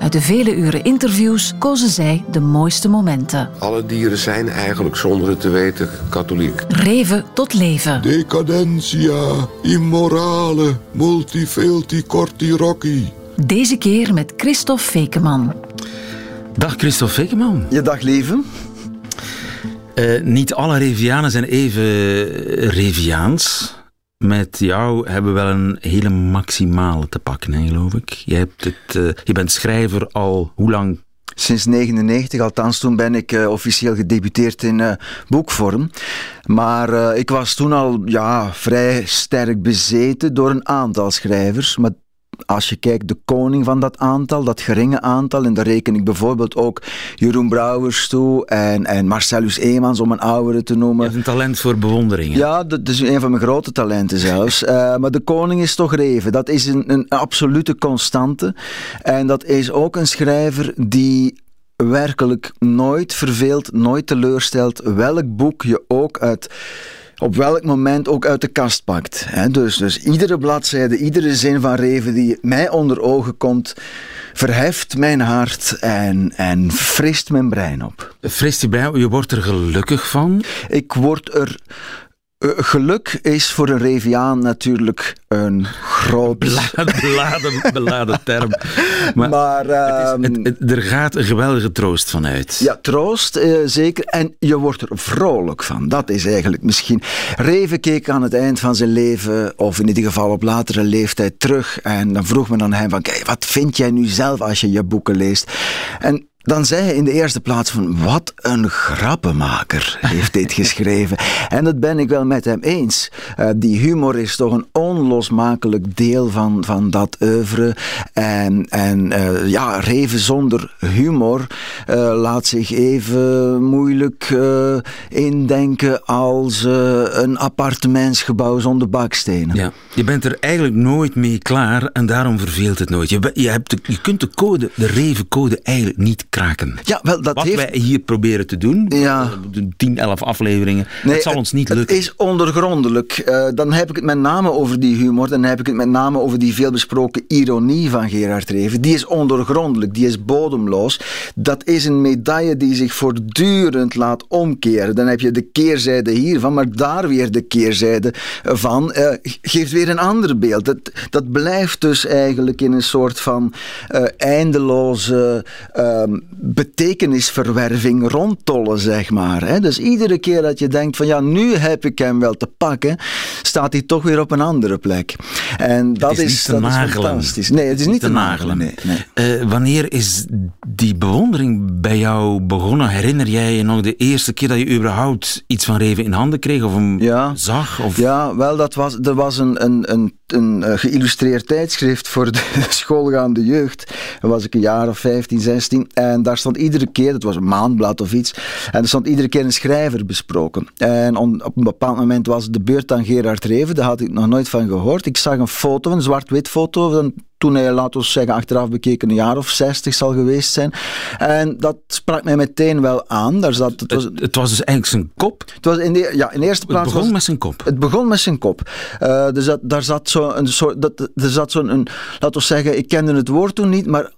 Uit de vele uren interviews kozen zij de mooiste momenten. Alle dieren zijn eigenlijk zonder het te weten katholiek. Reven tot leven. Decadentia, immorale, multifelti corti rocci. Deze keer met Christophe Fekeman. Dag Christophe Fekeman. Je dag leven. Uh, niet alle Revianen zijn even Reviaans. Met jou hebben we wel een hele maximale te pakken, geloof ik. Je, hebt het, uh, je bent schrijver al hoe lang? Sinds 99, althans toen ben ik uh, officieel gedebuteerd in uh, boekvorm. Maar ik was toen al ja, vrij sterk bezeten door een aantal schrijvers. Maar als je kijkt, de koning van dat aantal, dat geringe aantal, en daar reken ik bijvoorbeeld ook Jeroen Brouwers toe en, en Marcellus Eemans, om een oudere te noemen. Je hebt een talent voor bewondering. Ja, dat is een van mijn grote talenten zelfs. uh, maar de koning is toch Reven. Dat is een, een absolute constante. En dat is ook een schrijver die werkelijk nooit verveelt, nooit teleurstelt. Welk boek je ook uit op welk moment ook uit de kast pakt. Dus, dus iedere bladzijde, iedere zin van Reven die mij onder ogen komt, verheft mijn hart en, en frist mijn brein op. Frist je brein? Je wordt er gelukkig van? Ik word er uh, geluk is voor een Reviaan natuurlijk een groot... Beladen, beladen, beladen term. Maar, maar uh, het is, het, het, er gaat een geweldige troost van uit. Ja, troost, uh, zeker. En je wordt er vrolijk van. Dat is eigenlijk misschien... Reven keek aan het eind van zijn leven, of in ieder geval op latere leeftijd, terug. En dan vroeg men aan hem van, kijk, wat vind jij nu zelf als je je boeken leest? En dan zei hij in de eerste plaats van wat een grappenmaker heeft dit geschreven. En dat ben ik wel met hem eens. Uh, die humor is toch een onlosmakelijk deel van, van dat oeuvre. En, en uh, ja, Reven zonder humor uh, laat zich even moeilijk indenken als een appartementsgebouw zonder bakstenen. Ja, je bent er eigenlijk nooit mee klaar en daarom verveelt het nooit. Je, je, hebt de, je kunt de code, de Revencode eigenlijk niet kraken. Ja, wel, dat Wat heeft... wij hier proberen te doen, ja. 10, 11 afleveringen, nee, het zal ons niet lukken. Het is ondergrondelijk. Uh, dan heb ik het met name over die humor, dan heb ik het met name over die veelbesproken ironie van Gerard Reven. Die is ondergrondelijk, die is bodemloos. Dat is een medaille die zich voortdurend laat omkeren. Dan heb je de keerzijde hiervan, maar daar weer de keerzijde van. Uh, geeft weer een ander beeld. Dat, dat blijft dus eigenlijk in een soort van uh, eindeloze um, betekenisverwerving rondtollen, zeg maar. Hè? Dus iedere keer dat je denkt van ja, nu heb ik hem wel te pakken, staat hij toch weer op een andere plek. En dat is, is, dat is fantastisch. Nee, het is niet te, te nagelen. Nee, nee. Uh, wanneer is die bewondering bij jou begonnen? Herinner jij je nog de eerste keer dat je überhaupt iets van Reven in handen kreeg of hem ja. zag? Of? Ja, wel, dat was, er was een, een, een, een uh, geïllustreerd tijdschrift voor de schoolgaande jeugd. Dan was ik een jaar of 15, 16. En daar stond iedere keer, het was een maandblad of iets, en er stond iedere keer een schrijver besproken. En on, op een bepaald moment was de beurt aan Gerard Reven, daar had ik nog nooit van gehoord. Ik zag een foto, een zwart-wit foto, van toen hij, laten we zeggen, achteraf bekeken een jaar of zestig zal geweest zijn. En dat sprak mij meteen wel aan. Daar zat, het, was, het, het was dus eigenlijk zijn kop? Het, was in de, ja, in de eerste plaats het begon was, met zijn kop? Het begon met zijn kop. Uh, dus dat, daar zat zo een soort, dat, er zat zo'n, laten we zeggen, ik kende het woord toen niet, maar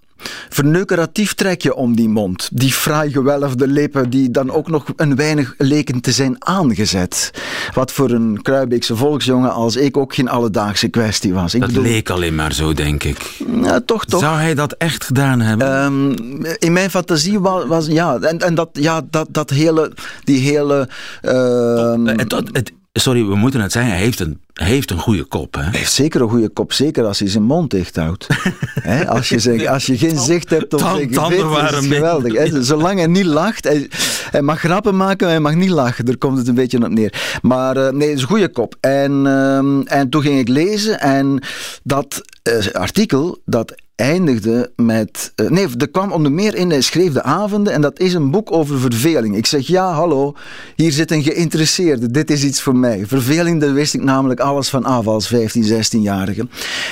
verneukeratief trekje om die mond. Die fraai gewelfde lippen die dan ook nog een weinig leken te zijn aangezet. Wat voor een Kruibeekse volksjongen als ik ook geen alledaagse kwestie was. Ik dat bedoel, leek alleen maar zo, denk ik. Ja, toch, toch. Zou hij dat echt gedaan hebben? Um, in mijn fantasie was, was ja. En, en dat, ja, dat, dat hele, die hele... Uh, het, het, sorry, we moeten het zeggen, hij heeft een, heeft een goede kop. Hè? Hij heeft zeker een goede kop, zeker als hij zijn mond dicht houdt. Hè, als, je zeg, als je geen zicht hebt op zijn gezicht, is het geweldig. Hè. Zolang hij niet lacht, hij, hij mag grappen maken, maar hij mag niet lachen. Daar komt het een beetje op neer. Maar eh, nee, het is een goede kop. En, ehm, en toen ging ik lezen en dat eh, artikel, dat eindigde met... eh, nee, er kwam onder meer in, hij schreef de avonden en dat is een boek over verveling. Ik zeg, ja, hallo, hier zit een geïnteresseerde, dit is iets voor mij. Verveling, daar wist ik namelijk alles van af als 15, 16-jarige.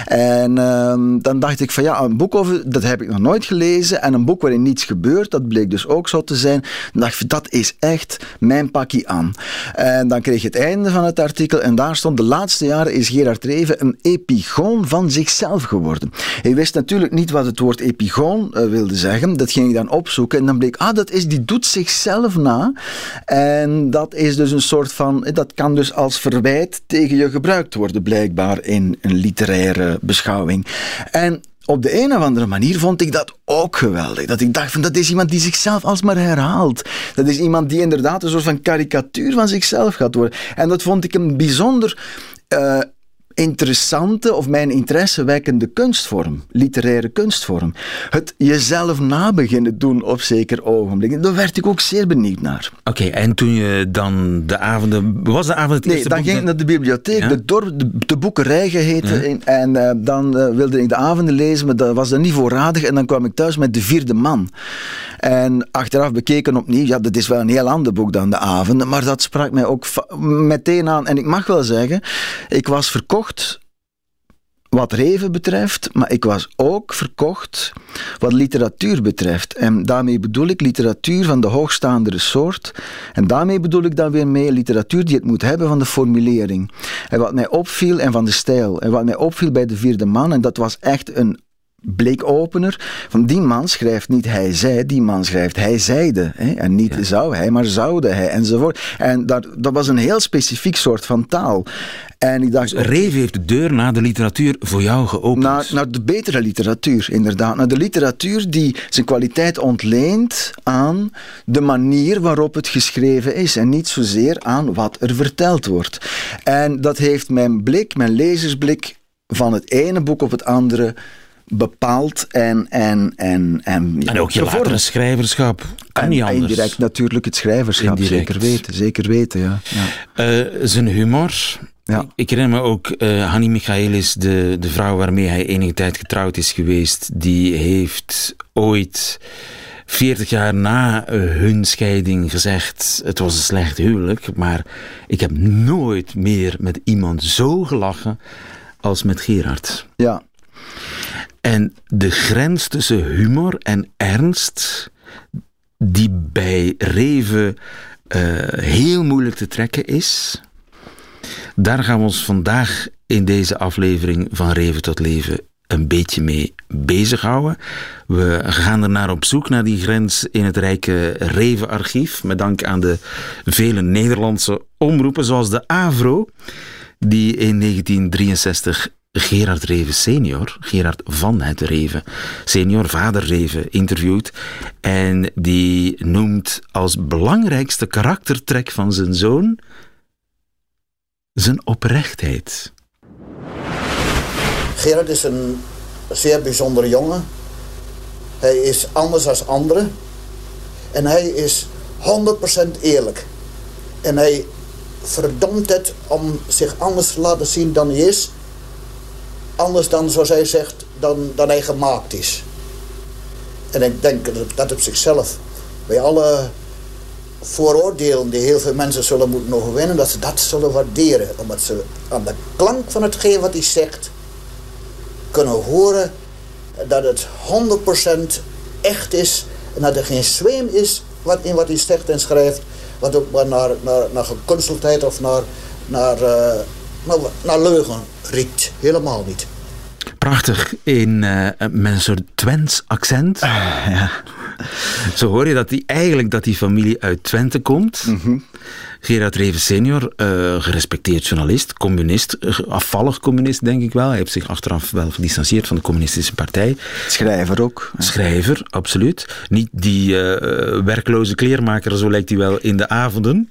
En ehm, dan dacht ik van, ja, een boek over, dat heb ik nog nooit gelezen en een boek waarin niets gebeurt, dat bleek dus ook zo te zijn. Dan dacht ik, dat is echt mijn pakje aan. En dan kreeg je het einde van het artikel en daar stond, de laatste jaren is Gerard Reven een epigoon van zichzelf geworden. Hij wist natuurlijk niet wat het woord epigoon eh, wilde zeggen. Dat ging ik dan opzoeken en dan bleek, ah, dat is, die doet zichzelf na. En dat is dus een soort van, eh, dat kan dus als verwijt tegen je gebruikt worden, blijkbaar in een literaire beschouwing. En op de een of andere manier vond ik dat ook geweldig. Dat ik dacht van dat is iemand die zichzelf alsmaar herhaalt. Dat is iemand die inderdaad een soort van karikatuur van zichzelf gaat worden. En dat vond ik een bijzonder eh, interessante of mijn interesse wekkende kunstvorm, literaire kunstvorm. Het jezelf nabeginnen doen op zeker ogenblik. Daar werd ik ook zeer benieuwd naar. Oké, en toen je dan de avonden... Was de avond het Nee, eerste dan boek ging ik naar de bibliotheek, Ja? de, dorp, de, de boekerij geheten. en eh, dan eh, wilde ik de avonden lezen, maar dat was dan niet voorradig. En dan kwam ik thuis met De Vierde Man. En achteraf bekeken opnieuw, ja, dat is wel een heel ander boek dan De Avonden. Maar dat sprak mij ook meteen aan. En ik mag wel zeggen, ik was verkocht wat Reven betreft, maar ik was ook verkocht wat literatuur betreft. En daarmee bedoel ik literatuur van de hoogstaandere soort. En daarmee bedoel ik dan weer mee literatuur die het moet hebben van de formulering. En wat mij opviel, en van de stijl. En wat mij opviel bij de vierde man, en dat was echt een bleekopener. Van die man schrijft niet hij zei, die man schrijft hij zeide. Hè? En niet zou hij, maar zoude hij, enzovoort. En dat, dat was een heel specifiek soort van taal. En ik dacht, Reven heeft de deur naar de literatuur voor jou geopend. naar, naar de betere literatuur, inderdaad. Naar de literatuur die zijn kwaliteit ontleent aan de manier waarop het geschreven is. En niet zozeer aan wat er verteld wordt. En dat heeft mijn blik, mijn lezersblik, van het ene boek op het andere bepaald en, en, en, en, en ook je gevormd. latere schrijverschap. Kan En niet anders. indirect natuurlijk het schrijverschap, Indirect. zeker weten. Zeker weten, ja. ja. Eh, zijn humor. Ja. Ik, herinner me ook, eh Hanni Michaelis, de, de vrouw waarmee hij enige tijd getrouwd is geweest, die heeft ooit 40 jaar na eh, hun scheiding gezegd: Het was een slecht huwelijk, maar ik heb nooit meer met iemand zo gelachen als met Gerard. ja. En de grens tussen humor en ernst, die bij Reven eh, heel moeilijk te trekken is, daar gaan we ons vandaag in deze aflevering van Reven tot Leven een beetje mee bezighouden. We gaan er naar op zoek naar die grens in het rijke Reven-archief, met dank aan de vele Nederlandse omroepen, zoals de AVRO, die in 1963 Gerard Reven senior, Gerard van het Reven senior, vader Reven, interviewt. En die noemt als belangrijkste karaktertrek van zijn zoon zijn oprechtheid. Gerard is een zeer bijzondere jongen. Hij is anders dan anderen. En hij is 100% eerlijk. En hij verdomt het om zich anders te laten zien dan hij is. Anders dan, zoals hij zegt, dan, dan hij gemaakt is. En ik denk dat dat op zichzelf, bij alle vooroordelen die heel veel mensen zullen moeten overwinnen, dat ze dat zullen waarderen. Omdat ze aan de klank van hetgeen wat hij zegt, kunnen horen dat het 100% echt is en dat er geen zweem is wat, in wat hij zegt en schrijft, wat ook maar naar, naar, naar gekunsteldheid of naar, naar, eh, naar, naar leugen riekt. Helemaal niet. Prachtig in eh, met een soort Twents accent. ja. Zo hoor je dat die, eigenlijk dat die familie uit Twente komt. Gerard Reven senior, eh, gerespecteerd journalist, communist, eh, afvallig communist denk ik wel. Hij heeft zich achteraf wel gedistanceerd van de communistische partij. Schrijver ook. Schrijver, absoluut. Niet die eh, werkloze kleermaker, zo lijkt hij wel in de avonden.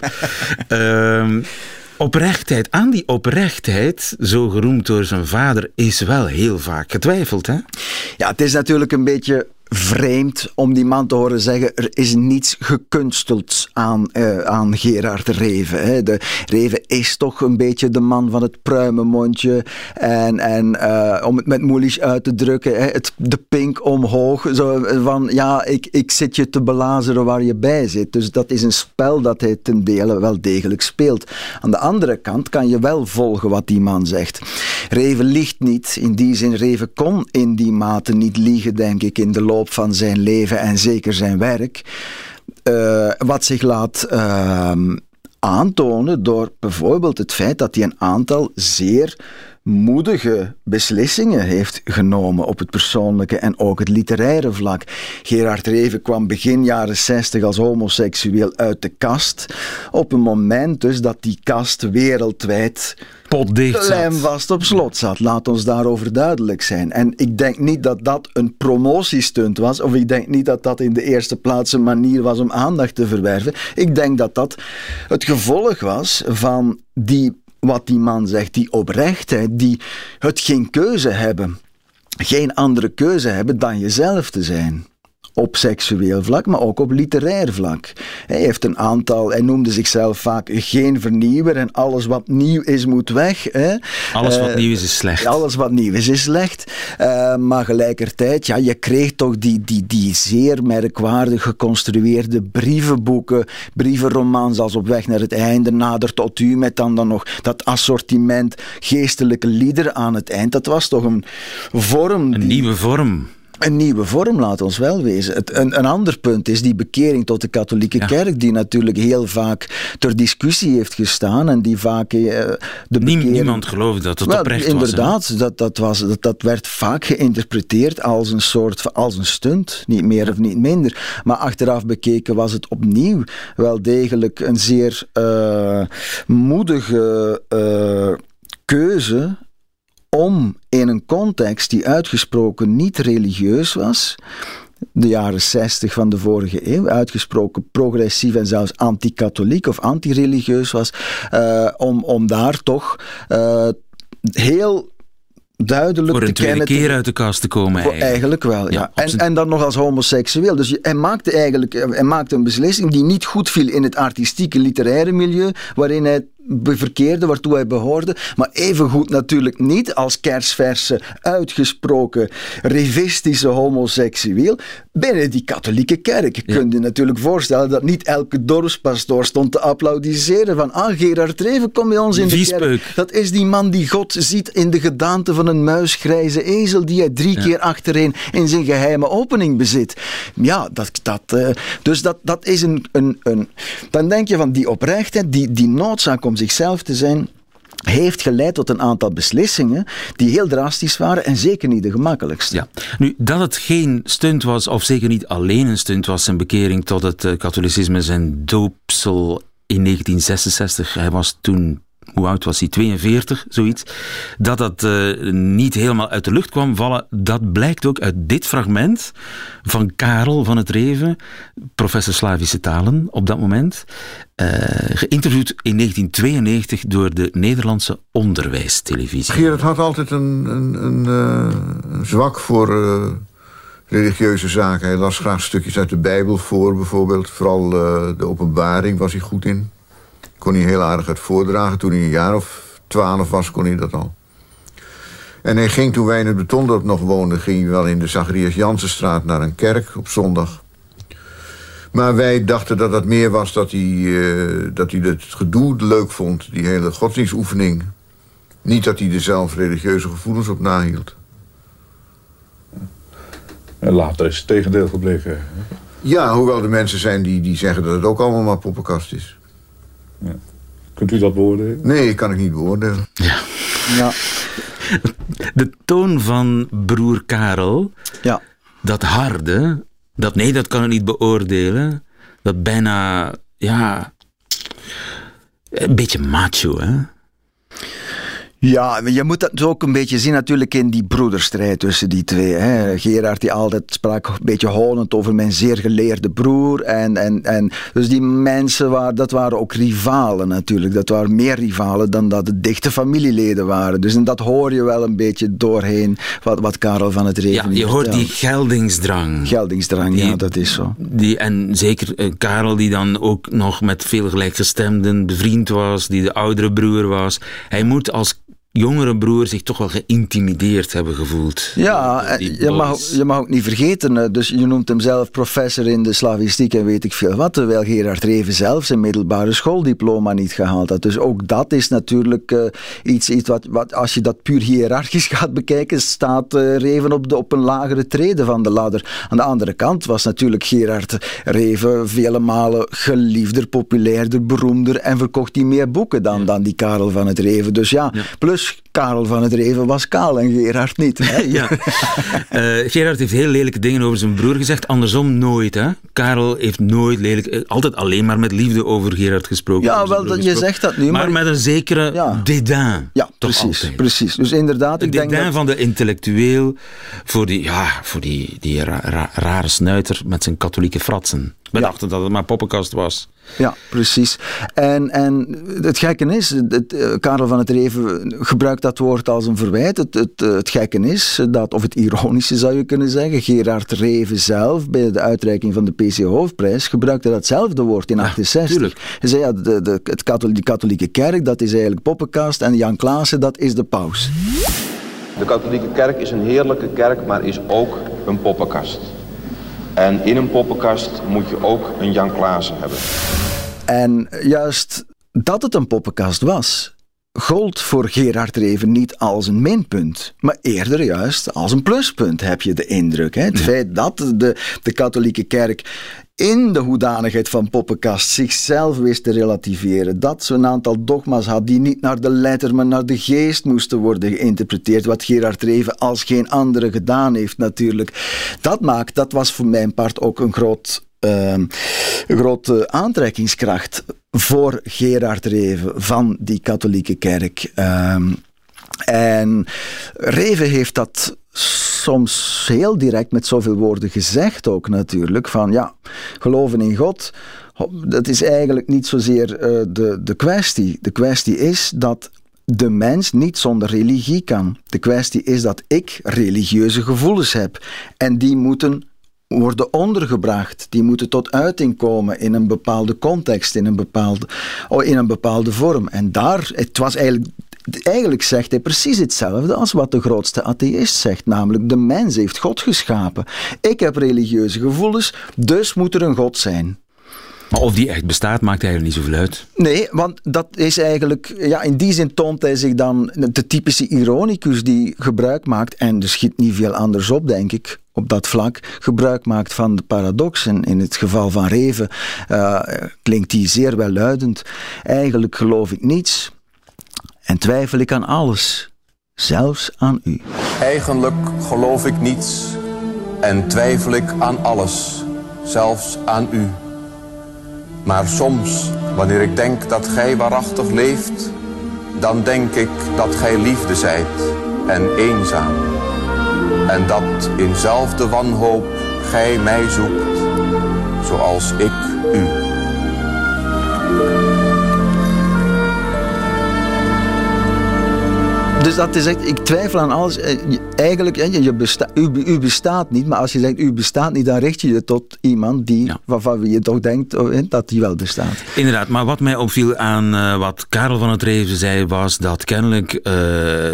Oprechtheid, aan die oprechtheid, zo geroemd door zijn vader, is wel heel vaak getwijfeld. Hè? Ja, het is natuurlijk een beetje vreemd om die man te horen zeggen: er is niets gekunsteld aan, uh, aan Gerard Reven. Hè. De, Reven is toch een beetje de man van het pruimenmondje. En, en uh, om het met Moelisch uit te drukken, hè, het, de pink omhoog. Zo van ja, ik, ik zit je te belazeren waar je bij zit. Dus dat is een spel dat hij ten dele wel degelijk speelt. Aan de andere kant kan je wel volgen wat die man zegt. Reven liegt niet. In die zin, Reven kon in die mate niet liegen, denk ik, in de van zijn leven en zeker zijn werk. Uh, wat zich laat uh, aantonen door bijvoorbeeld het feit dat hij een aantal zeer moedige beslissingen heeft genomen op het persoonlijke en ook het literaire vlak. Gerard Reven kwam begin jaren 60 als homoseksueel uit de kast. Op een moment dus dat die kast wereldwijd vast op slot zat. Laat ons daarover duidelijk zijn. En ik denk niet dat dat een promotiestunt was, of ik denk niet dat dat in de eerste plaats een manier was om aandacht te verwerven. Ik denk dat dat het gevolg was van die wat die man zegt, die oprechtheid, die het geen keuze hebben, geen andere keuze hebben dan jezelf te zijn op seksueel vlak, maar ook op literair vlak. Hij heeft een aantal, hij noemde zichzelf vaak geen vernieuwer en alles wat nieuw is moet weg. Hè. Alles wat uh, nieuw is is slecht. Alles wat nieuw is is slecht. Uh, maar gelijkertijd, ja, je kreeg toch die, die, die zeer merkwaardig geconstrueerde brievenboeken, brievenromans als Op weg naar het einde, Nader tot u, met dan, dan nog dat assortiment geestelijke liederen aan het eind. Dat was toch een vorm. Een nieuwe vorm een nieuwe vorm, laat ons wel wezen. Het, een, een ander punt is die bekering tot de katholieke kerk, die natuurlijk heel vaak ter discussie heeft gestaan en die vaak uh, de bekering... Niemand geloofde dat het wel, oprecht inderdaad, was. Inderdaad, dat, dat, was, dat, dat werd vaak geïnterpreteerd als een soort, als een stunt, niet meer of niet minder. Maar achteraf bekeken was het opnieuw wel degelijk een zeer uh, moedige uh, keuze om in een context die uitgesproken niet religieus was, de jaren 60 van de vorige eeuw, uitgesproken progressief en zelfs anti-katholiek of anti-religieus was, uh, om, om daar toch uh, heel duidelijk voor een te tweede kennen keer uit de kast te komen eigenlijk. eigenlijk wel, ja. Ja, en, en dan nog als homoseksueel. Dus hij maakte eigenlijk hij maakte een beslissing die niet goed viel in het artistieke literaire milieu, waarin hij verkeerde, waartoe hij behoorde, maar evengoed natuurlijk niet als kersverse, uitgesproken, revistische homoseksueel binnen die katholieke kerk. Je kunt je natuurlijk voorstellen dat niet elke dorpspastoor stond te applaudisseren van ah, Gerard Reven, kom bij ons in de kerk. Dat is die man die God ziet in de gedaante van een muisgrijze ezel die hij drie keer achtereen in zijn geheime opening bezit. Ja, dat, dat, eh, dus dat, dat is een, een, een... Dan denk je van die oprechtheid, die, die noodzaak om zichzelf te zijn heeft geleid tot een aantal beslissingen die heel drastisch waren en zeker niet de gemakkelijkste. Ja. Nu, dat het geen stunt was, of zeker niet alleen een stunt was, zijn bekering tot het eh, katholicisme, zijn doopsel in 1966. Hij was toen, hoe oud was hij? 42, zoiets. Dat dat eh, niet helemaal uit de lucht kwam vallen, dat blijkt ook uit dit fragment van Karel van het Reven, professor Slavische talen op dat moment. eh, geïnterviewd in 1992 door de Nederlandse onderwijstelevisie. Gerard had altijd een, een, een, eh, zwak voor religieuze zaken. Hij las graag stukjes uit de Bijbel voor, bijvoorbeeld. Vooral de openbaring was hij goed in. Kon hij heel aardig uit voordragen. Toen hij een jaar of twaalf was, kon hij dat al. En hij ging toen wij in het betondorp nog woonden... ging hij wel in de Zacharias Jansenstraat naar een kerk op zondag. Maar wij dachten dat dat meer was dat hij, eh, dat hij het gedoe leuk vond. Die hele godsdienstoefening. Niet dat hij er zelf religieuze gevoelens op nahield. En later is het tegendeel gebleken. Ja, hoewel er mensen zijn die, die zeggen dat het ook allemaal maar poppenkast is. Kunt u dat beoordelen? Nee, kan ik niet beoordelen. Ja, De toon van broer Karel, ja. dat harde, dat nee, dat kan ik niet beoordelen, dat bijna, ja, een beetje macho, hè? Ja, je moet dat ook een beetje zien natuurlijk in die broederstrijd tussen die twee. Hè. Gerard die altijd sprak een beetje honend over mijn zeer geleerde broer. En, en, en, dus die mensen, waren, dat waren ook rivalen natuurlijk. Dat waren meer rivalen dan dat het dichte familieleden waren. Dus en dat hoor je wel een beetje doorheen wat, wat Karel van het Reven Ja, je hoort die geldingsdrang. Geldingsdrang, ja, dat is zo. Die, en zeker eh, Karel die dan ook nog met veel gelijkgestemden bevriend was, die de oudere broer was. Hij moet als jongere broer zich toch wel geïntimideerd hebben gevoeld. Ja, je mag, je mag ook niet vergeten, dus je noemt hem zelf professor in de slavistiek en weet ik veel wat, terwijl Gerard Reven zelf zijn middelbare schooldiploma niet gehaald had. Dus ook dat is natuurlijk uh, iets, iets wat, wat, als je dat puur hiërarchisch gaat bekijken, staat uh, Reven op, de, op een lagere trede van de ladder. Aan de andere kant was natuurlijk Gerard Reven vele malen geliefder, populairder, beroemder en verkocht hij meer boeken dan, dan die Karel van het Reven. Dus ja, ja. plus Karel van het Reven was kaal en Gerard niet. Hè? ja. Uh, Gerard heeft heel lelijke dingen over zijn broer gezegd, andersom nooit. Hè? Karel heeft nooit lelijk, eh, altijd alleen maar met liefde over Gerard gesproken. Ja, wel, dat, je zegt dat nu. Maar, maar met een zekere ja. dédain. Ja, precies, precies. Dus inderdaad, ik denk dédain van de intellectueel voor die, ja, voor die, die ra ra rare snuiter met zijn katholieke fratsen. We ja. dachten dat het maar poppenkast was. Ja, precies. En, en het gekke is, het, uh, Karel van het Reven gebruikt dat woord als een verwijt. Het, het, het gekke is, dat, of het ironische zou je kunnen zeggen, Gerard Reven zelf bij de uitreiking van de PC Hoofdprijs gebruikte datzelfde woord in 1968. Ja, Hij zei, ja, de, de, het katholieke, de katholieke kerk, dat is eigenlijk poppenkast en Jan Klaassen, dat is de paus. De katholieke kerk is een heerlijke kerk, maar is ook een poppenkast. En in een poppenkast moet je ook een Jan Klaassen hebben. En juist dat het een poppenkast was, gold voor Gerard Reven niet als een minpunt, maar eerder juist als een pluspunt, heb je de indruk. Hè? Het feit dat de, de katholieke kerk in de hoedanigheid van poppenkast zichzelf wist te relativeren. Dat ze een aantal dogma's had die niet naar de letter, maar naar de geest moesten worden geïnterpreteerd. Wat Gerard Reven als geen andere gedaan heeft natuurlijk. Dat maakt, dat was voor mijn part ook een groot een grote aantrekkingskracht voor Gerard Reven van die katholieke kerk. Um, en Reven heeft dat soms heel direct met zoveel woorden gezegd ook natuurlijk. Van ja, geloven in God, dat is eigenlijk niet zozeer uh, de, de kwestie. De kwestie is dat de mens niet zonder religie kan. De kwestie is dat ik religieuze gevoelens heb. En die moeten worden ondergebracht. Die moeten tot uiting komen in een bepaalde context, in een bepaalde, oh, in een bepaalde vorm. En daar, het was eigenlijk Eigenlijk zegt hij precies hetzelfde als wat de grootste atheïst zegt, namelijk de mens heeft God geschapen. Ik heb religieuze gevoelens, dus moet er een God zijn. Maar of die echt bestaat, maakt eigenlijk niet zoveel uit. Nee, want dat is eigenlijk... Ja, in die zin toont hij zich dan de typische ironicus die gebruik maakt, en er schiet niet veel anders op, denk ik, op dat vlak, gebruik maakt van de paradox. En in het geval van Reven uh, klinkt die zeer welluidend. Eigenlijk geloof ik niets en twijfel ik aan alles, zelfs aan u. Eigenlijk geloof ik niets en twijfel ik aan alles, zelfs aan u. Maar soms, wanneer ik denk dat gij waarachtig leeft, dan denk ik dat gij liefde zijt en eenzaam. En dat inzelfde wanhoop gij mij zoekt, zoals ik u. Dus dat is echt, ik twijfel aan alles. Eh, eigenlijk, je, je besta, u, u, bestaat niet, maar als je zegt u bestaat niet, dan richt je je tot iemand die, ja. waarvan je toch denkt oh, dat die wel bestaat. Inderdaad, maar wat mij opviel aan uh, wat Karel van het Reven zei, was dat kennelijk uh,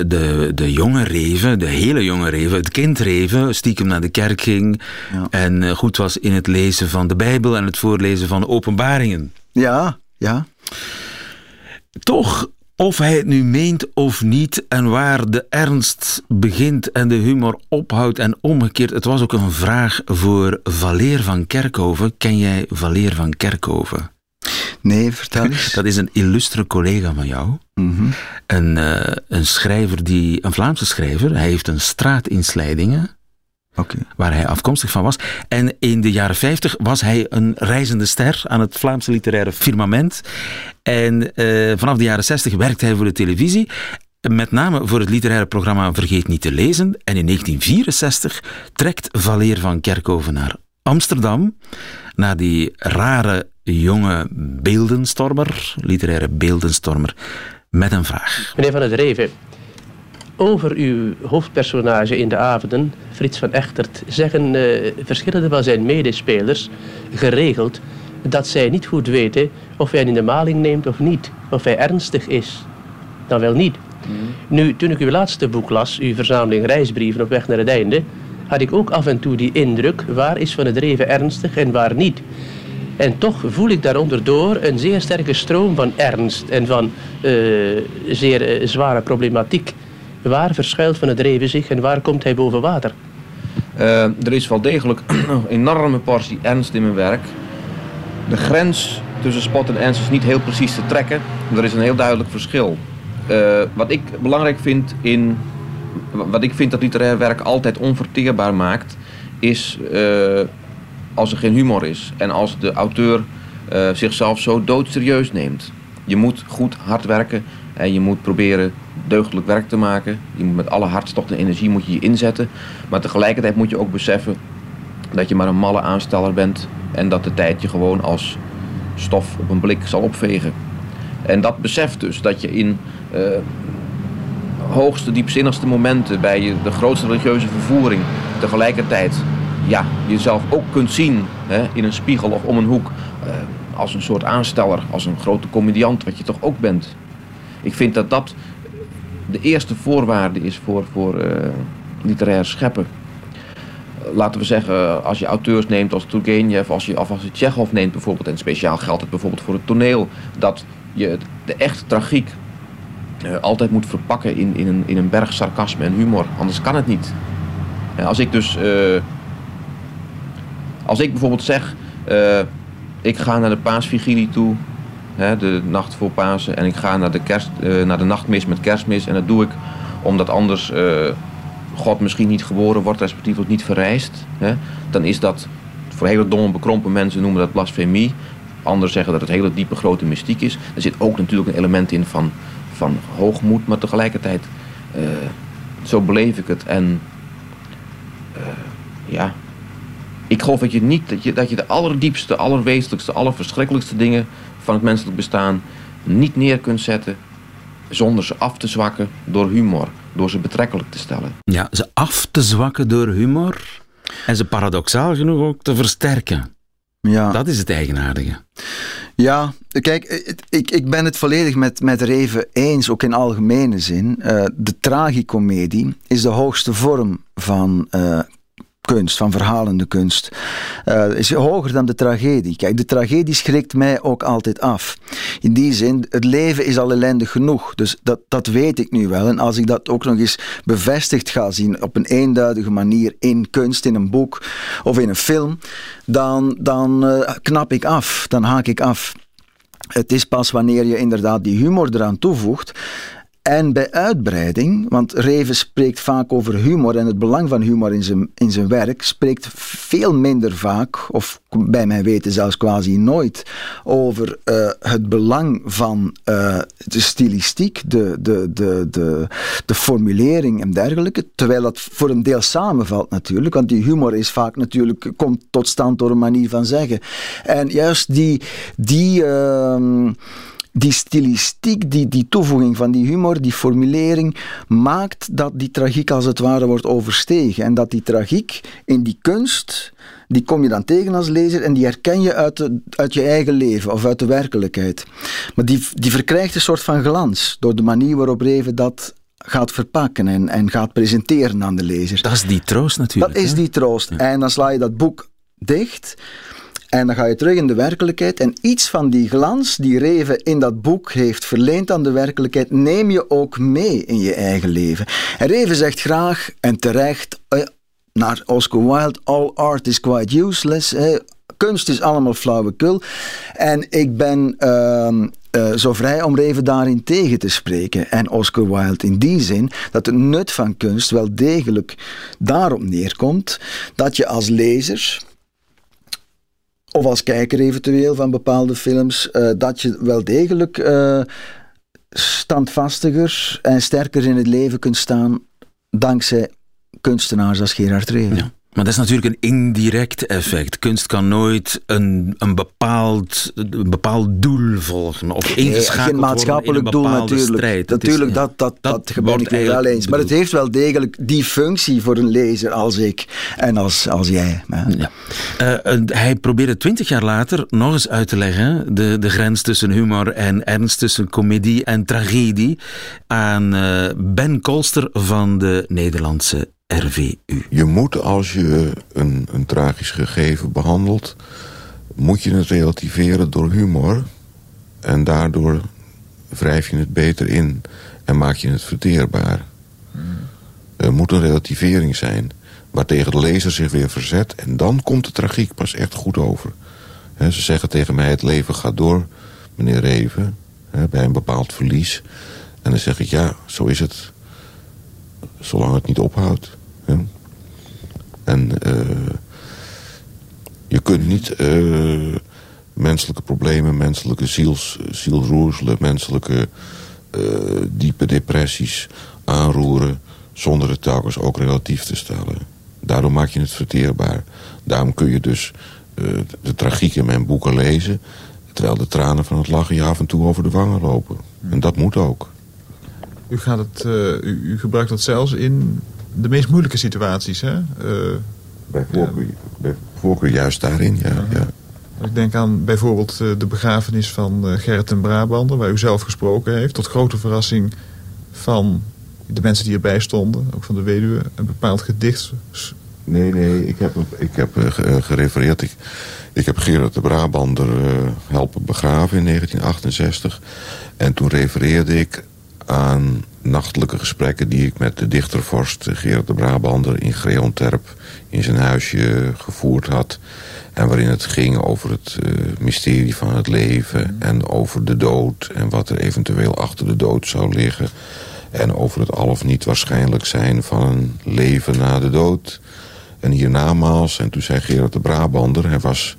de, de jonge Reven, de hele jonge Reven, het kind Reven, stiekem naar de kerk ging ja. en uh, goed was in het lezen van de Bijbel en het voorlezen van de openbaringen. Ja, ja. Toch of hij het nu meent of niet en waar de ernst begint en de humor ophoudt en omgekeerd. Het was ook een vraag voor Valeer van Kerkhoven. Ken jij Valeer van Kerkhoven? Nee, vertel eens. Dat is een illustre collega van jou. Mm -hmm. een, uh, een schrijver, die, een Vlaamse schrijver. Hij heeft een straat in Slijdingen. Okay. Waar hij afkomstig van was. En in de jaren 50 was hij een reizende ster aan het Vlaamse literaire firmament. En uh, vanaf de jaren 60 werkte hij voor de televisie. met name voor het literaire programma Vergeet niet te lezen. En in 1964 trekt Valeer van Kerkhoven naar Amsterdam, naar die rare jonge beeldenstormer, literaire beeldenstormer, met een vraag. Meneer Van der Reven, over uw hoofdpersonage in de avonden, Frits van Echtert, zeggen uh, verschillende van zijn medespelers geregeld dat zij niet goed weten of hij in de maling neemt of niet, of hij ernstig is. Dan wel niet. Mhm. Nu, toen ik uw laatste boek las, uw verzameling reisbrieven op weg naar het einde, had ik ook af en toe die indruk, waar is Van het Reven ernstig en waar niet. En toch voel ik daaronder door een zeer sterke stroom van ernst en van uh, zeer uh, zware problematiek. Waar verschuilt Van het Reven zich en waar komt hij boven water? Uh, er is wel degelijk een enorme portie ernst in mijn werk. De grens tussen spot en ernst is niet heel precies te trekken. Er is een heel duidelijk verschil. wat ik belangrijk vind in wat ik vind dat literair werk altijd onverteerbaar maakt, is uh, als er geen humor is en als de auteur zichzelf zo doodserieus neemt. Je moet goed hard werken en je moet proberen deugdelijk werk te maken. Je moet met alle hartstocht en energie moet je, je inzetten. Maar tegelijkertijd moet je ook beseffen dat je maar een malle aansteller bent en dat de tijd je gewoon als stof op een blik zal opvegen. En dat beseft dus dat je in uh, hoogste, diepzinnigste momenten, bij de grootste religieuze vervoering, tegelijkertijd ja, jezelf ook kunt zien hè, in een spiegel of om een hoek. Uh, als een soort aansteller, als een grote comediant, wat je toch ook bent. Ik vind dat dat de eerste voorwaarde is voor, voor uh, literair scheppen. Laten we zeggen, als je auteurs neemt als Turgenev, als je, of als je Tsjechov neemt bijvoorbeeld, en speciaal geldt het bijvoorbeeld voor het toneel, dat je de echte tragiek uh, altijd moet verpakken in, in, een, in een berg sarcasme en humor. Anders kan het niet. Uh, als ik dus. Als ik bijvoorbeeld zeg. ik ga naar de paasvigilie toe. Hè, de nacht voor Pasen. En ik ga naar de, kerst, naar de nachtmis met kerstmis. En dat doe ik omdat anders. God misschien niet geboren wordt, respectief wordt niet verrijst. Hè, dan is dat. Voor hele domme, bekrompen mensen noemen dat blasfemie. Anderen zeggen dat het hele diepe, grote mystiek is. Er zit ook natuurlijk een element in van van hoogmoed, maar tegelijkertijd, uh, zo beleef ik het. En uh, ja, ik geloof dat je niet, dat je, dat je de allerdiepste, allerwezenlijkste, allerverschrikkelijkste dingen van het menselijk bestaan niet neer kunt zetten zonder ze af te zwakken door humor, door ze betrekkelijk te stellen. Ja, ze af te zwakken door humor en ze paradoxaal genoeg ook te versterken. Ja. Dat is het eigenaardige. Ja, kijk, ik, ik ben het volledig met, met Reven eens, ook in algemene zin. Uh, de tragicomedie is de hoogste vorm van uh, kunst, van verhalende kunst, uh, is hoger dan de tragedie. Kijk, de tragedie schrikt mij ook altijd af. In die zin, het leven is al ellendig genoeg. Dus dat, dat weet ik nu wel. En als ik dat ook nog eens bevestigd ga zien op een eenduidige manier in kunst, in een boek of in een film, dan, dan uh, knap ik af, dan haak ik af. Het is pas wanneer je inderdaad die humor eraan toevoegt en bij uitbreiding, want Reven spreekt vaak over humor en het belang van humor in zijn, in zijn werk, spreekt veel minder vaak, of bij mijn weten zelfs quasi nooit, over uh, het belang van uh, de stilistiek, de, de, de, de, de formulering en dergelijke. Terwijl dat voor een deel samenvalt natuurlijk, want die humor is vaak natuurlijk, komt tot stand door een manier van zeggen. En juist die. die uh, die stilistiek, die, die toevoeging van die humor, die formulering, maakt dat die tragiek als het ware wordt overstegen. En dat die tragiek in die kunst, die kom je dan tegen als lezer en die herken je uit, de, uit je eigen leven of uit de werkelijkheid. Maar die, die verkrijgt een soort van glans door de manier waarop Reven dat gaat verpakken en, en gaat presenteren aan de lezer. Dat is die troost natuurlijk. Dat is die troost. En dan sla je dat boek dicht en dan ga je terug in de werkelijkheid en iets van die glans die Reven in dat boek heeft verleend aan de werkelijkheid, neem je ook mee in je eigen leven. En Reven zegt graag en terecht eh, naar Oscar Wilde, all art is quite useless. Kunst is allemaal flauwekul. En ik ben uh, uh, zo vrij om Reven daarin tegen te spreken. En Oscar Wilde in die zin dat het nut van kunst wel degelijk daarop neerkomt dat je als lezer of als kijker eventueel van bepaalde films, uh, dat je wel degelijk uh, standvastiger en sterker in het leven kunt staan dankzij kunstenaars als Gerard Reven. Ja. Maar dat is natuurlijk een indirect effect. Kunst kan nooit een, een, bepaald, een bepaald doel volgen. Of ingeschakeld Geen maatschappelijk doel natuurlijk. Strijd. Natuurlijk, is, dat, dat, dat, dat ben ik wel eens. Maar het heeft wel degelijk die functie voor een lezer als ik en als, als jij. Ja. Uh, hij probeerde twintig jaar later nog eens uit te leggen de, de grens tussen humor en ernst, tussen comedie en tragedie aan uh, Ben Kolster van de Nederlandse RVU. Je moet als je een, een tragisch gegeven behandelt, moet je het relativeren door humor. En daardoor wrijf je het beter in en maak je het verteerbaar. Er moet een relativering zijn waartegen de lezer zich weer verzet. En dan komt de tragiek pas echt goed over. ze zeggen tegen mij, het leven gaat door, meneer Reven, bij een bepaald verlies. En dan zeg ik, ja, zo is het. Zolang het niet ophoudt. En uh, je kunt niet uh, menselijke problemen, menselijke ziels, zielroerselen, menselijke uh, diepe depressies aanroeren zonder het telkens ook relatief te stellen. Daardoor maak je het verteerbaar. Daarom kun je dus de tragiek in mijn boeken lezen... terwijl de tranen van het lachen je af en toe over de wangen lopen. En dat moet ook. U, gaat het, u, u gebruikt dat zelfs in de meest moeilijke situaties, hè? Uh, bij, voorkeur, ja. bij voorkeur juist daarin, ja. ja. Ik denk aan bijvoorbeeld eh, de begrafenis van uh, Gerrit en Brabander... waar u zelf gesproken heeft. Tot grote verrassing van de mensen die erbij stonden. Ook van de weduwe. Een bepaald gedicht. Nee, nee. Ik heb, ik heb gerefereerd. Ik, ik heb Gerrit de Brabander helpen begraven in 1968. En toen refereerde ik aan nachtelijke gesprekken die ik met de dichtervorst Gerard de Brabander in Greonterp in zijn huisje gevoerd had. En waarin het ging over het uh, mysterie van het leven en over de dood en wat er eventueel achter de dood zou liggen. En over het al of niet waarschijnlijk zijn van een leven na de dood. En hiernamaals, en toen zei Gerard de Brabander, hij was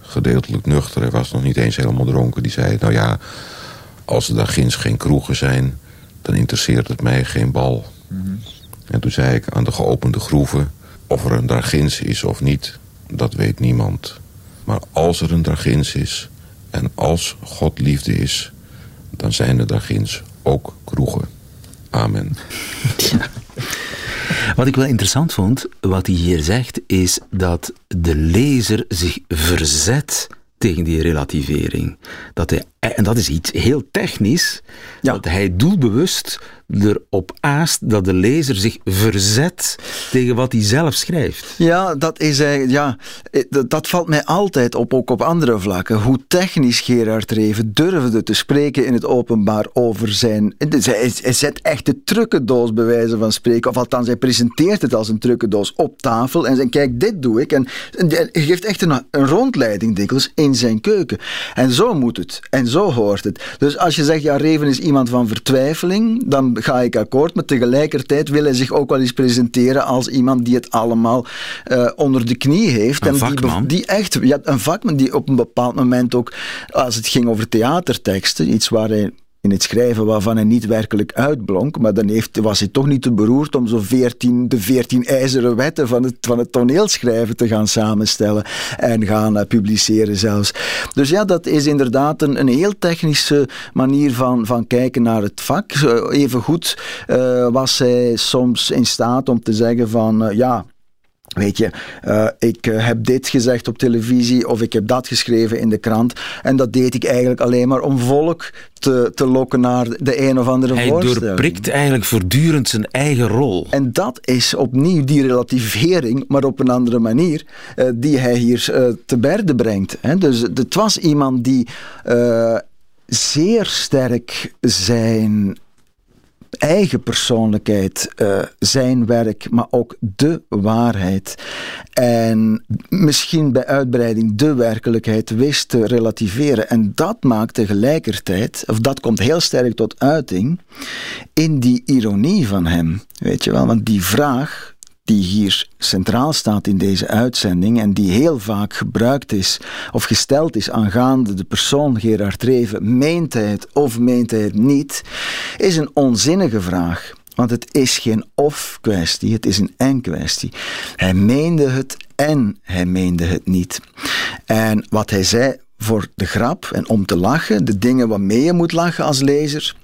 gedeeltelijk nuchter, hij was nog niet eens helemaal dronken, die zei, nou ja, als er daar ginds geen kroegen zijn, dan interesseert het mij geen bal. En toen zei ik aan de geopende groeven... of er een dragins is of niet, dat weet niemand. Maar als er een dragins is en als God liefde is... dan zijn er dragins ook kroegen. Amen. Wat ik wel interessant vond, wat hij hier zegt, is dat de lezer zich verzet tegen die relativering. Dat hij, en dat is iets heel technisch, dat hij doelbewust erop aast dat de lezer zich verzet tegen wat hij zelf schrijft. Ja, dat is ja, eh, dat valt mij altijd op, ook op andere vlakken. Hoe technisch Gerard Reven durfde te spreken in het openbaar over zijn. Hij, zet echt de trucendoos bij wijze van spreken, of althans, hij presenteert het als een trucendoos op tafel en zegt: Kijk, dit doe ik. En, hij geeft echt een, een rondleiding dikwijls in zijn keuken. En zo moet het. En zo hoort het. Dus als je zegt: Ja, Reven is iemand van vertwijfeling, dan ga ik akkoord, maar tegelijkertijd wil hij zich ook wel eens presenteren als iemand die het allemaal uh, onder de knie heeft. Een en vakman. Die, die echt, ja, een vakman die op een bepaald moment ook, als het ging over theaterteksten, iets waar hij in het schrijven waarvan hij niet werkelijk uitblonk, maar dan heeft, was hij toch niet te beroerd om zo veertien, de veertien ijzeren wetten van het, van het toneelschrijven te gaan samenstellen en gaan uh, publiceren zelfs. Dus ja, dat is inderdaad een, een heel technische manier van, van kijken naar het vak. Even goed uh, was hij soms in staat om te zeggen van, uh, ja, Weet je, uh, ik uh, heb dit gezegd op televisie of ik heb dat geschreven in de krant. En dat deed ik eigenlijk alleen maar om volk te, te lokken naar de een of andere Hij voorstelling. Hij doorprikt eigenlijk voortdurend zijn eigen rol. En dat is opnieuw die relativering, maar op een andere manier, uh, die hij hier te berde brengt. Hè. Dus het was iemand die zeer sterk zijn eigen persoonlijkheid, uh, zijn werk, maar ook de waarheid. En misschien bij uitbreiding de werkelijkheid wist te relativeren. En dat maakt tegelijkertijd, of dat komt heel sterk tot uiting, in die ironie van hem. Weet je wel, want die vraag die hier centraal staat in deze uitzending en die heel vaak gebruikt is of gesteld is aangaande de persoon Gerard Reven, meent hij het of meent hij het niet, is een onzinnige vraag. Want het is geen of-kwestie, het is een en-kwestie. Hij meende het en hij meende het niet. En wat hij zei voor de grap en om te lachen, de dingen waarmee je moet lachen als lezer,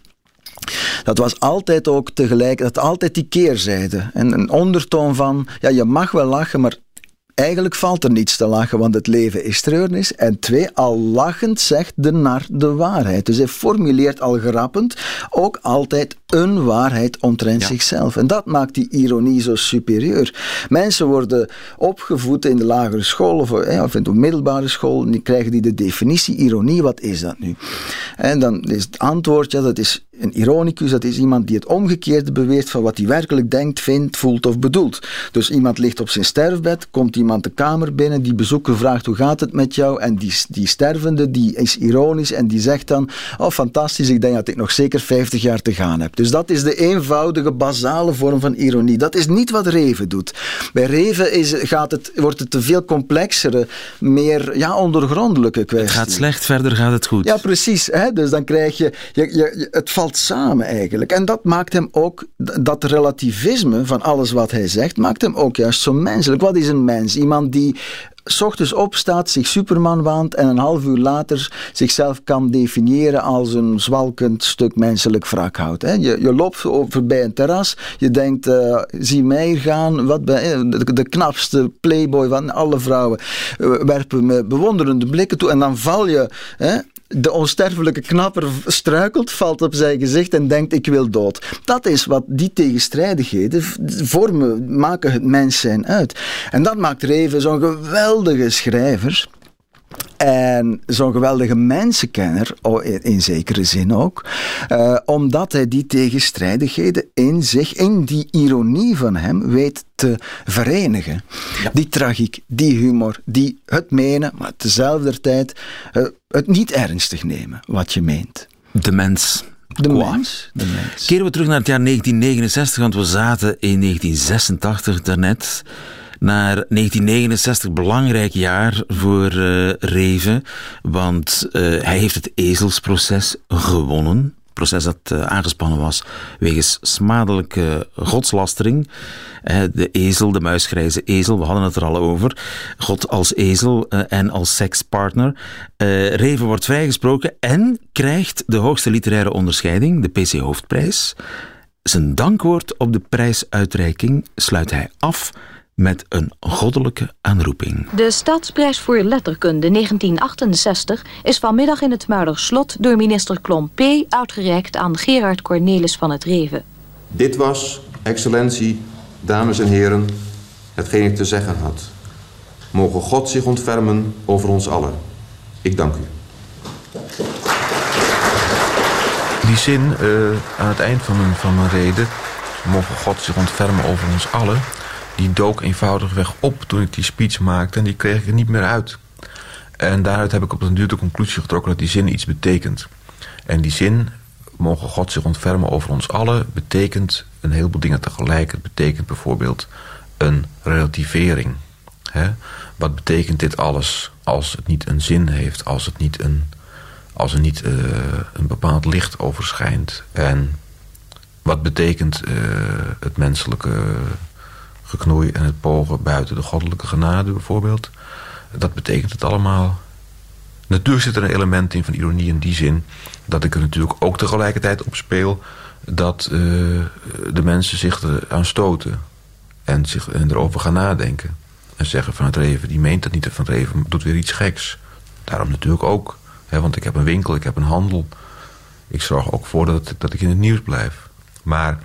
dat was altijd ook tegelijk, dat altijd die keerzijde. En een ondertoon van, ja, je mag wel lachen, maar Eigenlijk valt er niets te lachen, want het leven is treurnis. En twee, al lachend zegt de nar de waarheid. Dus hij formuleert al grappend ook altijd een waarheid omtrent zichzelf. En dat maakt die ironie zo superieur. Mensen worden opgevoed in de lagere school of, of in de middelbare school en die krijgen die de definitie ironie. Wat is dat nu? En dan is het antwoord, ja, dat is een ironicus, dat is iemand die het omgekeerde beweert van wat hij werkelijk denkt, vindt, voelt of bedoelt. Dus iemand ligt op zijn sterfbed, komt iemand de kamer binnen, die bezoeker vraagt hoe gaat het met jou en die, die stervende die is ironisch en die zegt dan, oh fantastisch, ik denk dat ik nog zeker 50 jaar te gaan heb. Dus dat is de eenvoudige, basale vorm van ironie. Dat is niet wat Reven doet. Bij Reven is, gaat het, wordt het een veel complexere, meer ja, ondergrondelijke kwestie. Het gaat slecht, verder gaat het goed. Ja, precies. Hè? Dus dan krijg je, je, je, het valt samen eigenlijk. En dat maakt hem ook, dat relativisme van alles wat hij zegt, maakt hem ook juist zo menselijk. Wat is een mens? Iemand die s ochtends opstaat, zich Superman waant en een half uur later zichzelf kan definiëren als een zwalkend stuk menselijk wrakhout. Je, je loopt voorbij een terras, je denkt, uh, zie mij gaan, wat ben, de, de, knapste playboy van alle vrouwen uh, werpen me bewonderende blikken toe en dan val je hè, de onsterfelijke knapper struikelt, valt op zijn gezicht en denkt ik wil dood. Dat is wat die tegenstrijdigheden vormen, maken het mens zijn uit. En dat maakt Reven zo'n geweldige schrijver. En zo'n geweldige mensenkenner, oh, in zekere zin ook, uh, omdat hij die tegenstrijdigheden in zich, in die ironie van hem, weet te verenigen. Die tragiek, die humor, die het menen, maar tezelfde tijd uh, het niet ernstig nemen wat je meent. De mens. De mens, de mens. Keren we terug naar het jaar 1969, want we zaten in 1986 daarnet naar 1969, belangrijk jaar voor uh, Reven, want uh, hij heeft het ezelsproces gewonnen. Proces dat uh, aangespannen was wegens smadelijke godslastering. de ezel, de muisgrijze ezel, we hadden het er al over. God als ezel en als sekspartner. Reven wordt vrijgesproken en krijgt de hoogste literaire onderscheiding, de PC Hoofdprijs. Zijn dankwoord op de prijsuitreiking sluit hij af met een goddelijke aanroeping. De Stadsprijs voor Letterkunde 1968 is vanmiddag in het Muiderslot door minister Klompé uitgereikt aan Gerard Cornelis van het Reven. Dit was, excellentie, dames en heren, hetgeen ik te zeggen had. Mogen God zich ontfermen over ons allen. Ik dank u. Die zin uh, aan het eind van mijn, van mijn reden... mogen God zich ontfermen over ons allen die dook eenvoudigweg op toen ik die speech maakte en die kreeg ik er niet meer uit. En daaruit heb ik op een duur de conclusie getrokken dat die zin iets betekent. En die zin, mogen God zich ontfermen over ons allen, betekent een heleboel dingen tegelijk. Het betekent bijvoorbeeld een relativering. Hè? Wat betekent dit alles als het niet een zin heeft, als, het niet een, als er niet uh, een bepaald licht overschijnt? En wat betekent uh, het menselijke geknoei en het pogen buiten de goddelijke genade bijvoorbeeld. Dat betekent het allemaal. Natuurlijk zit er een element in van ironie in die zin... dat ik er natuurlijk ook tegelijkertijd op speel... dat uh, de mensen zich eraan stoten en, zich, en erover gaan nadenken. En zeggen van het Reven, die meent dat niet, van het Reven doet weer iets geks. Daarom natuurlijk ook, hè, want ik heb een winkel, ik heb een handel. Ik zorg ook voor dat, dat ik in het nieuws blijf. Maar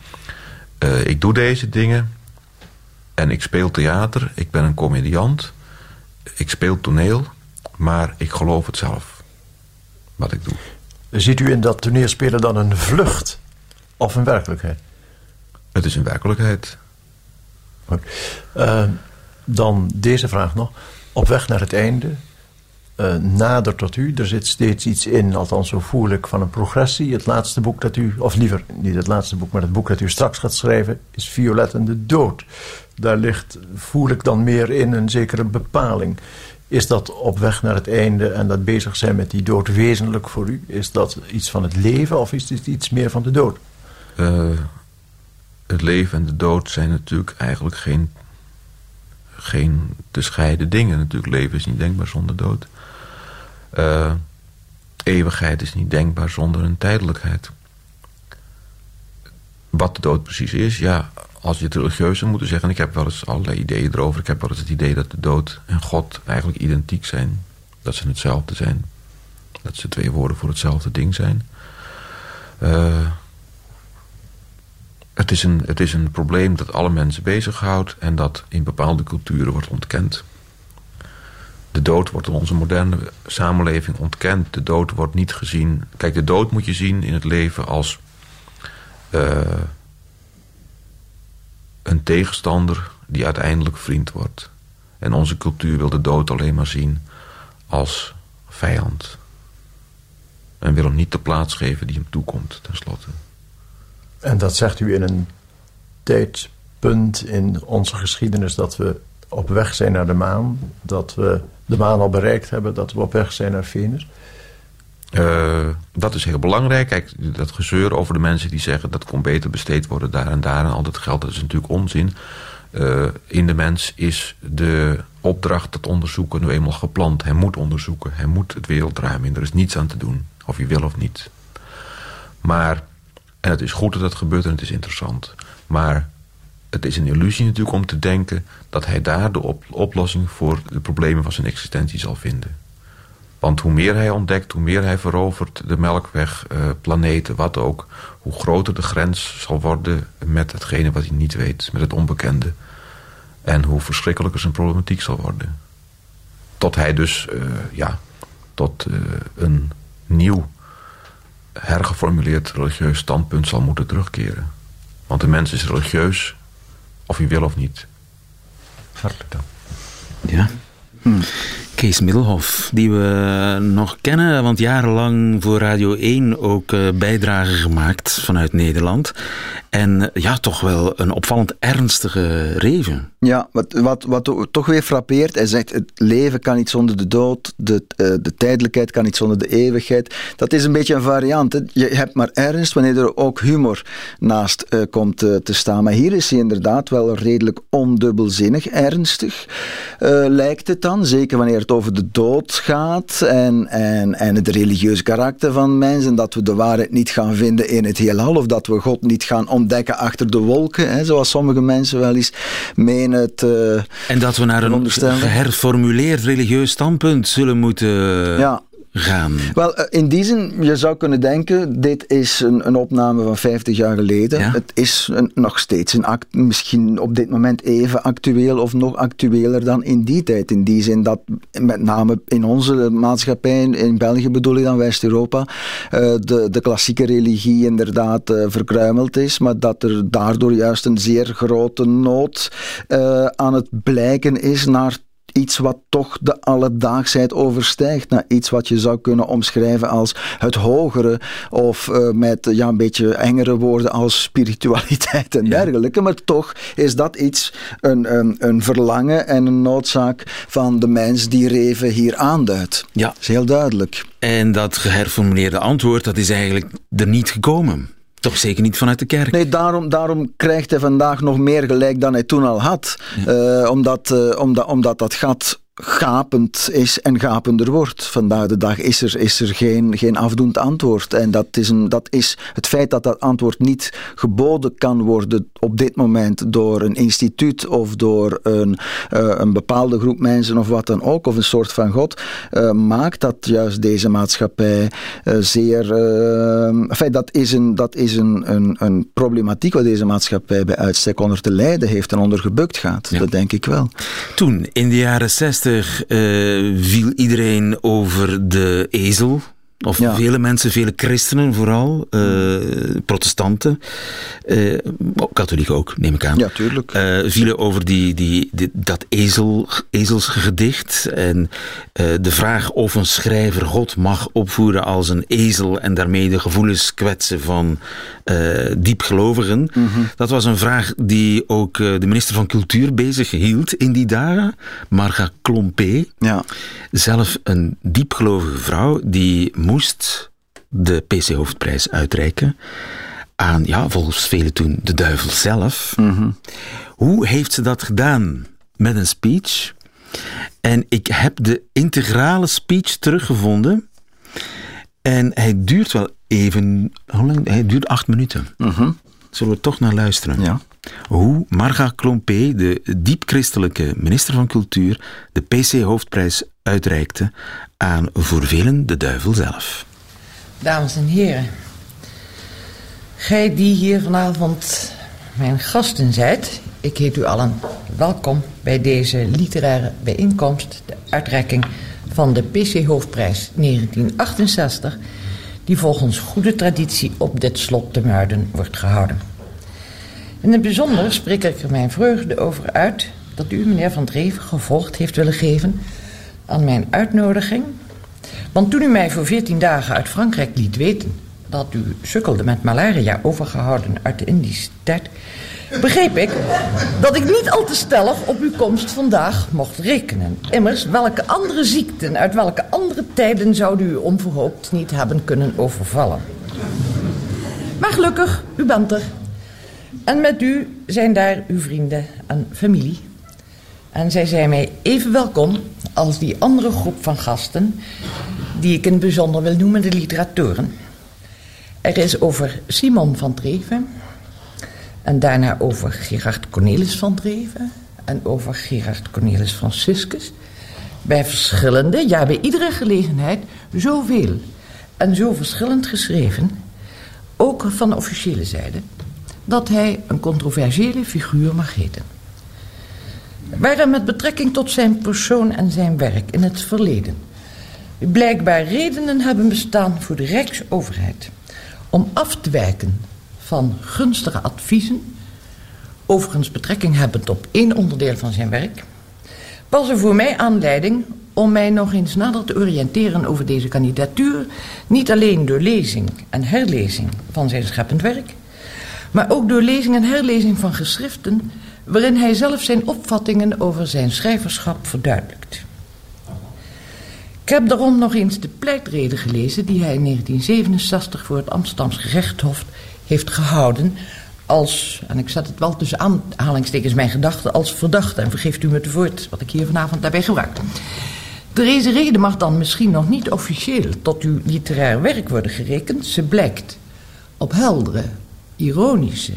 uh, ik doe deze dingen en ik speel theater, ik ben een comediant, ik speel toneel, maar ik geloof het zelf, wat ik doe. Ziet u in dat toneelspelen dan een vlucht of een werkelijkheid? Het is een werkelijkheid. Uh, dan deze vraag nog. Op weg naar het einde uh, nader tot u. Er zit steeds iets in, althans zo voel ik, van een progressie. Het laatste boek dat u, of liever niet het laatste boek, maar het boek dat u straks gaat schrijven, is Violet en de Dood. Daar ligt, voel ik dan meer in, een zekere bepaling. Is dat op weg naar het einde en dat bezig zijn met die dood wezenlijk voor u? Is dat iets van het leven of is het iets meer van de dood? Uh, het leven en de dood zijn natuurlijk eigenlijk geen, geen te scheiden dingen. Natuurlijk, leven is niet denkbaar zonder dood. Uh, eeuwigheid is niet denkbaar zonder een tijdelijkheid. Wat de dood precies is, ja, als je het religieus zou moeten zeggen... ik heb wel eens allerlei ideeën erover. Ik heb wel eens het idee dat de dood en God eigenlijk identiek zijn. Dat ze hetzelfde zijn. Dat ze twee woorden voor hetzelfde ding zijn. Uh, het, is een, het is een probleem dat alle mensen bezighoudt... en dat in bepaalde culturen wordt ontkend. De dood wordt in onze moderne samenleving ontkend. De dood wordt niet gezien... Kijk, de dood moet je zien in het leven als... Uh, een tegenstander die uiteindelijk vriend wordt. En onze cultuur wil de dood alleen maar zien als vijand. En wil hem niet de plaats geven die hem toekomt, tenslotte. En dat zegt u in een tijdpunt in onze geschiedenis dat we op weg zijn naar de maan. Dat we de maan al bereikt hebben, dat we op weg zijn naar Venus. Uh, dat is heel belangrijk. Kijk, dat gezeur over de mensen die zeggen... dat kon beter besteed worden daar en daar en al dat geld... dat is natuurlijk onzin. Uh, in de mens is de opdracht het onderzoeken nu eenmaal gepland. Hij moet onderzoeken. Hij moet het wereldruim in. Er is niets aan te doen. Of je wil of niet. Maar, en het is goed dat dat gebeurt en het is interessant. Maar het is een illusie natuurlijk om te denken... dat hij daar de op oplossing voor de problemen van zijn existentie zal vinden. Want hoe meer hij ontdekt, hoe meer hij verovert, de melkweg, uh, planeten, wat ook... hoe groter de grens zal worden met hetgene wat hij niet weet, met het onbekende. En hoe verschrikkelijker zijn problematiek zal worden. Tot hij dus, uh, ja, tot uh, een nieuw hergeformuleerd religieus standpunt zal moeten terugkeren. Want de mens is religieus, of wil of. Ja. Kees die we nog kennen, want jarenlang voor Radio 1 ook uh, bijdragen gemaakt vanuit Nederland. En uh, ja, toch wel een opvallend ernstige reven. Ja, wat, wat, wat toch weer frappeert, hij zegt het leven kan niet zonder de dood, de, uh, de tijdelijkheid kan niet zonder de eeuwigheid. Dat is een beetje een variant. Hè. Je hebt maar ernst wanneer er ook humor naast komt te staan. Maar hier is hij inderdaad wel redelijk ondubbelzinnig ernstig, lijkt het dan. Zeker wanneer het over de dood gaat en, en, en het religieuze karakter van mensen. Dat we de waarheid niet gaan vinden in het heelal of dat we God niet gaan ontdekken achter de wolken, hè, zoals sommige mensen wel eens menen te En dat we naar een geherformuleerd religieus standpunt zullen moeten ja gaan? Wel, eh, in die zin, je zou kunnen denken, dit is een, een opname van 50 jaar geleden. Ja? Het is een, nog steeds een act, misschien op dit moment even actueel of nog actueler dan in die tijd. In die zin dat met name in onze maatschappij, in België bedoel ik dan West-Europa, uh, de, de klassieke religie inderdaad uh, verkruimeld is, maar dat er daardoor juist een zeer grote nood aan het blijken is naar iets wat toch de alledaagsheid overstijgt. Naar iets wat je zou kunnen omschrijven als het hogere. Of uh, met ja, een beetje engere woorden als spiritualiteit en dergelijke. Maar toch is dat iets, een, een, een verlangen en een noodzaak van de mens die Reven hier aanduidt. Ja. Dat is heel duidelijk. En dat geherformuleerde antwoord, dat is eigenlijk er niet gekomen. Toch zeker niet vanuit de kerk? Nee, daarom, daarom krijgt hij vandaag nog meer gelijk dan hij toen al had. Ja. Uh, omdat, uh, omdat, omdat dat gat gapend is en gapender wordt. Vandaag de dag is er, is er geen, geen afdoend antwoord. En dat is, een, dat is het feit dat dat antwoord niet geboden kan worden op dit moment door een instituut of door een, uh, een bepaalde groep mensen of wat dan ook, of een soort van God, uh, maakt dat juist deze maatschappij uh, zeer... enfin, dat is, een, dat is een, een, een problematiek waar deze maatschappij bij uitstek onder te lijden heeft en onder gebukt gaat. Ja. Dat denk ik wel. Toen, in de jaren 60 uh, viel iedereen over de ezel. Of vele mensen, vele christenen vooral, uh, protestanten, uh, katholieken ook, neem ik aan. Ja, tuurlijk. Uh, vielen over die, die, die, dat ezel, ezelsgedicht en de vraag of een schrijver God mag opvoeren als een ezel en daarmee de gevoelens kwetsen van diepgelovigen. Mm -hmm. Dat was een vraag die ook de minister van Cultuur bezig hield in die dagen, Marga Klompé. Ja. Zelf een diepgelovige vrouw die moest de PC-hoofdprijs uitreiken aan, ja, volgens velen toen, de duivel zelf. Mm -hmm. Hoe heeft ze dat gedaan? Met een speech. En ik heb de integrale speech teruggevonden. En hij duurt wel even, hoe lang? Hij duurt acht minuten. Mm -hmm. Zullen we toch naar luisteren? Ja. Hoe Marga Klompé, de diep-christelijke minister van Cultuur, de PC-hoofdprijs uitreikte aan voor velen de duivel zelf. Dames en heren, gij die hier vanavond mijn gasten zijt, ik heet u allen welkom bij deze literaire bijeenkomst, de uitreiking van de PC-hoofdprijs 1968, die volgens goede traditie op dit slot te Muiden wordt gehouden. In het bijzonder spreek ik er mijn vreugde over uit dat u, meneer Van Dreven, gevolgd heeft willen geven aan mijn uitnodiging. Want toen u mij voor veertien dagen uit Frankrijk liet weten dat u sukkelde met malaria overgehouden uit de Indische tijd, begreep ik dat ik niet al te stellig op uw komst vandaag mocht rekenen. Immers, welke andere ziekten uit welke andere tijden zou u onverhoopt niet hebben kunnen overvallen? Maar gelukkig, u bent er. En met u zijn daar uw vrienden en familie. En zij zijn mij even welkom als die andere groep van gasten, die ik in het bijzonder wil noemen de literatoren. Er is over Simon van Dreven, en daarna over Gerard Cornelis van Dreven, en over Gerard Cornelis Franciscus. Bij verschillende, ja bij iedere gelegenheid, zoveel en zo verschillend geschreven, ook van de officiële zijde, dat hij een controversiële figuur mag heten. Waar er met betrekking tot zijn persoon en zijn werk in het verleden. Blijkbaar redenen hebben bestaan voor de Rijksoverheid om af te wijken van gunstige adviezen, overigens betrekking hebbend op één onderdeel van zijn werk, was er voor mij aanleiding om mij nog eens nader te oriënteren over deze kandidatuur, niet alleen door lezing en herlezing van zijn scheppend werk, maar ook door lezing en herlezing van geschriften waarin hij zelf zijn opvattingen over zijn schrijverschap verduidelijkt. Ik heb daarom nog eens de pleitreden gelezen die hij in 1967 voor het Amsterdams gerechtshof heeft gehouden als, en ik zet het wel tussen aanhalingstekens mijn gedachten, als verdachte. En vergeeft u me het woord wat ik hier vanavond daarbij gebruik. Deze reden mag dan misschien nog niet officieel tot uw literair werk worden gerekend. Ze blijkt op heldere, ironische,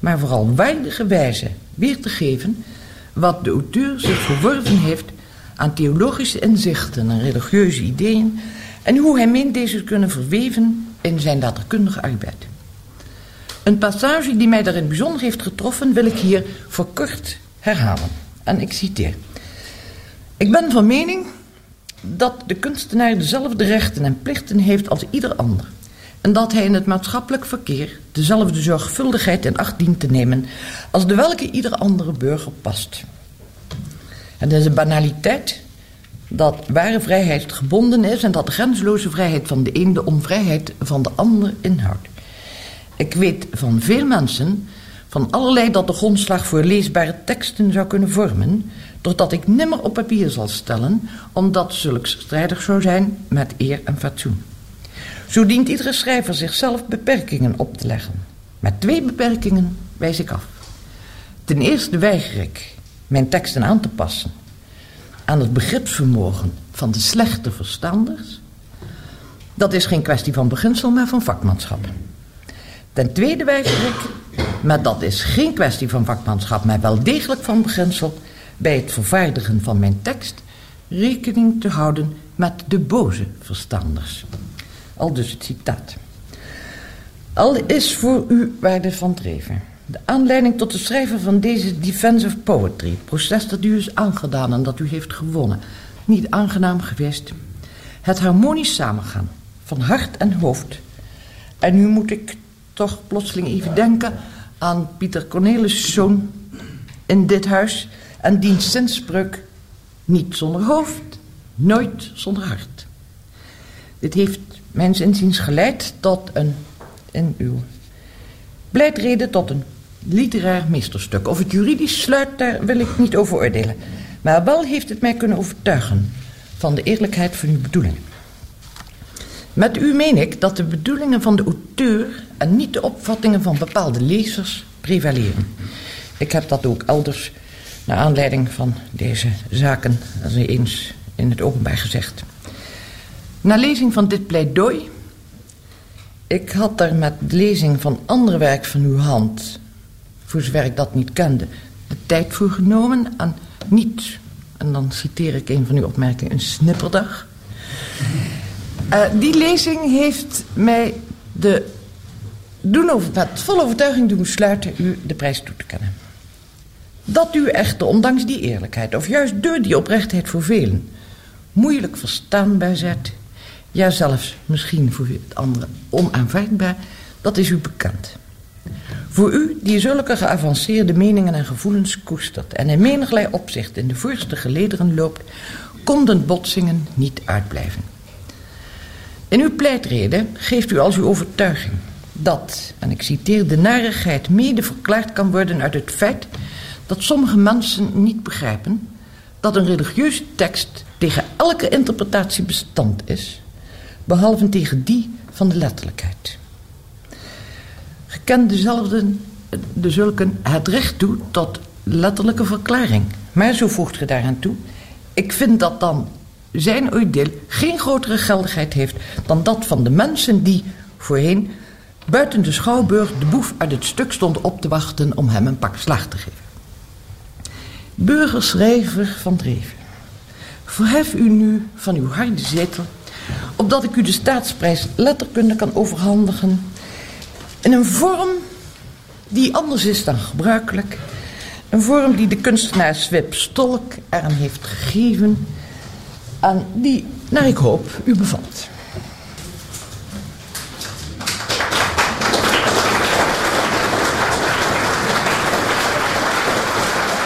maar vooral waardige wijze weer te geven wat de auteur zich verworven heeft aan theologische inzichten en religieuze ideeën en hoe hij meent deze kunnen verweven in zijn letterkundige arbeid. Een passage die mij daarin bijzonder heeft getroffen wil ik hier voor kort herhalen. En ik citeer. Ik ben van mening dat de kunstenaar dezelfde rechten en plichten heeft als ieder ander en dat hij in het maatschappelijk verkeer dezelfde zorgvuldigheid in acht dient te nemen als de welke ieder andere burger past. Dat is een banaliteit dat ware vrijheid gebonden is en dat de grenzeloze vrijheid van de een de onvrijheid van de ander inhoudt. Ik weet van veel mensen van allerlei dat de grondslag voor leesbare teksten zou kunnen vormen, doordat ik nimmer op papier zal stellen, omdat zulks strijdig zou zijn met eer en fatsoen. Zo dient iedere schrijver zichzelf beperkingen op te leggen. Met twee beperkingen wijs ik af. Ten eerste weiger ik mijn teksten aan te passen aan het begripsvermogen van de slechte verstanders. Dat is geen kwestie van beginsel, maar van vakmanschap. Ten tweede weiger ik, maar dat is geen kwestie van vakmanschap, maar wel degelijk van beginsel, bij het vervaardigen van mijn tekst rekening te houden met de boze verstanders. Al dus het citaat. Al is voor u, waarde van Dreven, de aanleiding tot het schrijven van deze Defensive Poetry, proces dat u is aangedaan en dat u heeft gewonnen, niet aangenaam geweest. Het harmonisch samengaan van hart en hoofd. En nu moet ik toch plotseling even denken aan Pieter Cornelis' zoon in dit huis en diens zinspreuk niet zonder hoofd, nooit zonder hart. Dit heeft mijn inziens geleid tot een, in uw tot een literair meesterstuk. Of het juridisch sluit, daar wil ik niet over oordelen. Maar wel heeft het mij kunnen overtuigen van de eerlijkheid van uw bedoelingen. Met u meen ik dat de bedoelingen van de auteur en niet de opvattingen van bepaalde lezers prevaleren. Ik heb dat ook elders, naar aanleiding van deze zaken, eens in het openbaar gezegd. Na lezing van dit pleidooi, ik had er met lezing van ander werk van uw hand, voor zover ik dat niet kende, de tijd voor genomen aan niet, en dan citeer ik een van uw opmerkingen, een snipperdag. Uh, die lezing heeft mij de, doen over, met volle overtuiging doen besluiten u de prijs toe te kennen. Dat u echter, ondanks die eerlijkheid, of juist door die oprechtheid voor velen, moeilijk verstaanbaar zet, ja zelfs misschien voor het andere onaanvaardbaar, dat is u bekend. Voor u, die zulke geavanceerde meningen en gevoelens koestert en in meniglei opzicht in de voorste gelederen loopt, konden botsingen niet uitblijven. In uw pleitreden geeft u als uw overtuiging dat, en ik citeer, de narigheid mede verklaard kan worden uit het feit dat sommige mensen niet begrijpen dat een religieuze tekst tegen elke interpretatie bestand is, behalve tegen die van de letterlijkheid. Gekend dezelfde, de zulke het recht toe tot letterlijke verklaring. Maar zo voegt ge daaraan toe, ik vind dat dan zijn oordeel geen grotere geldigheid heeft dan dat van de mensen die voorheen buiten de schouwburg de boef uit het stuk stonden op te wachten om hem een pak slag te geven. Burgerschrijver van Dreven, verhef u nu van uw harde zetel, opdat ik u de staatsprijs letterkunde kan overhandigen in een vorm die anders is dan gebruikelijk. Een vorm die de kunstenaar Swip Stolk eraan heeft gegeven en die, naar ik hoop, u bevalt.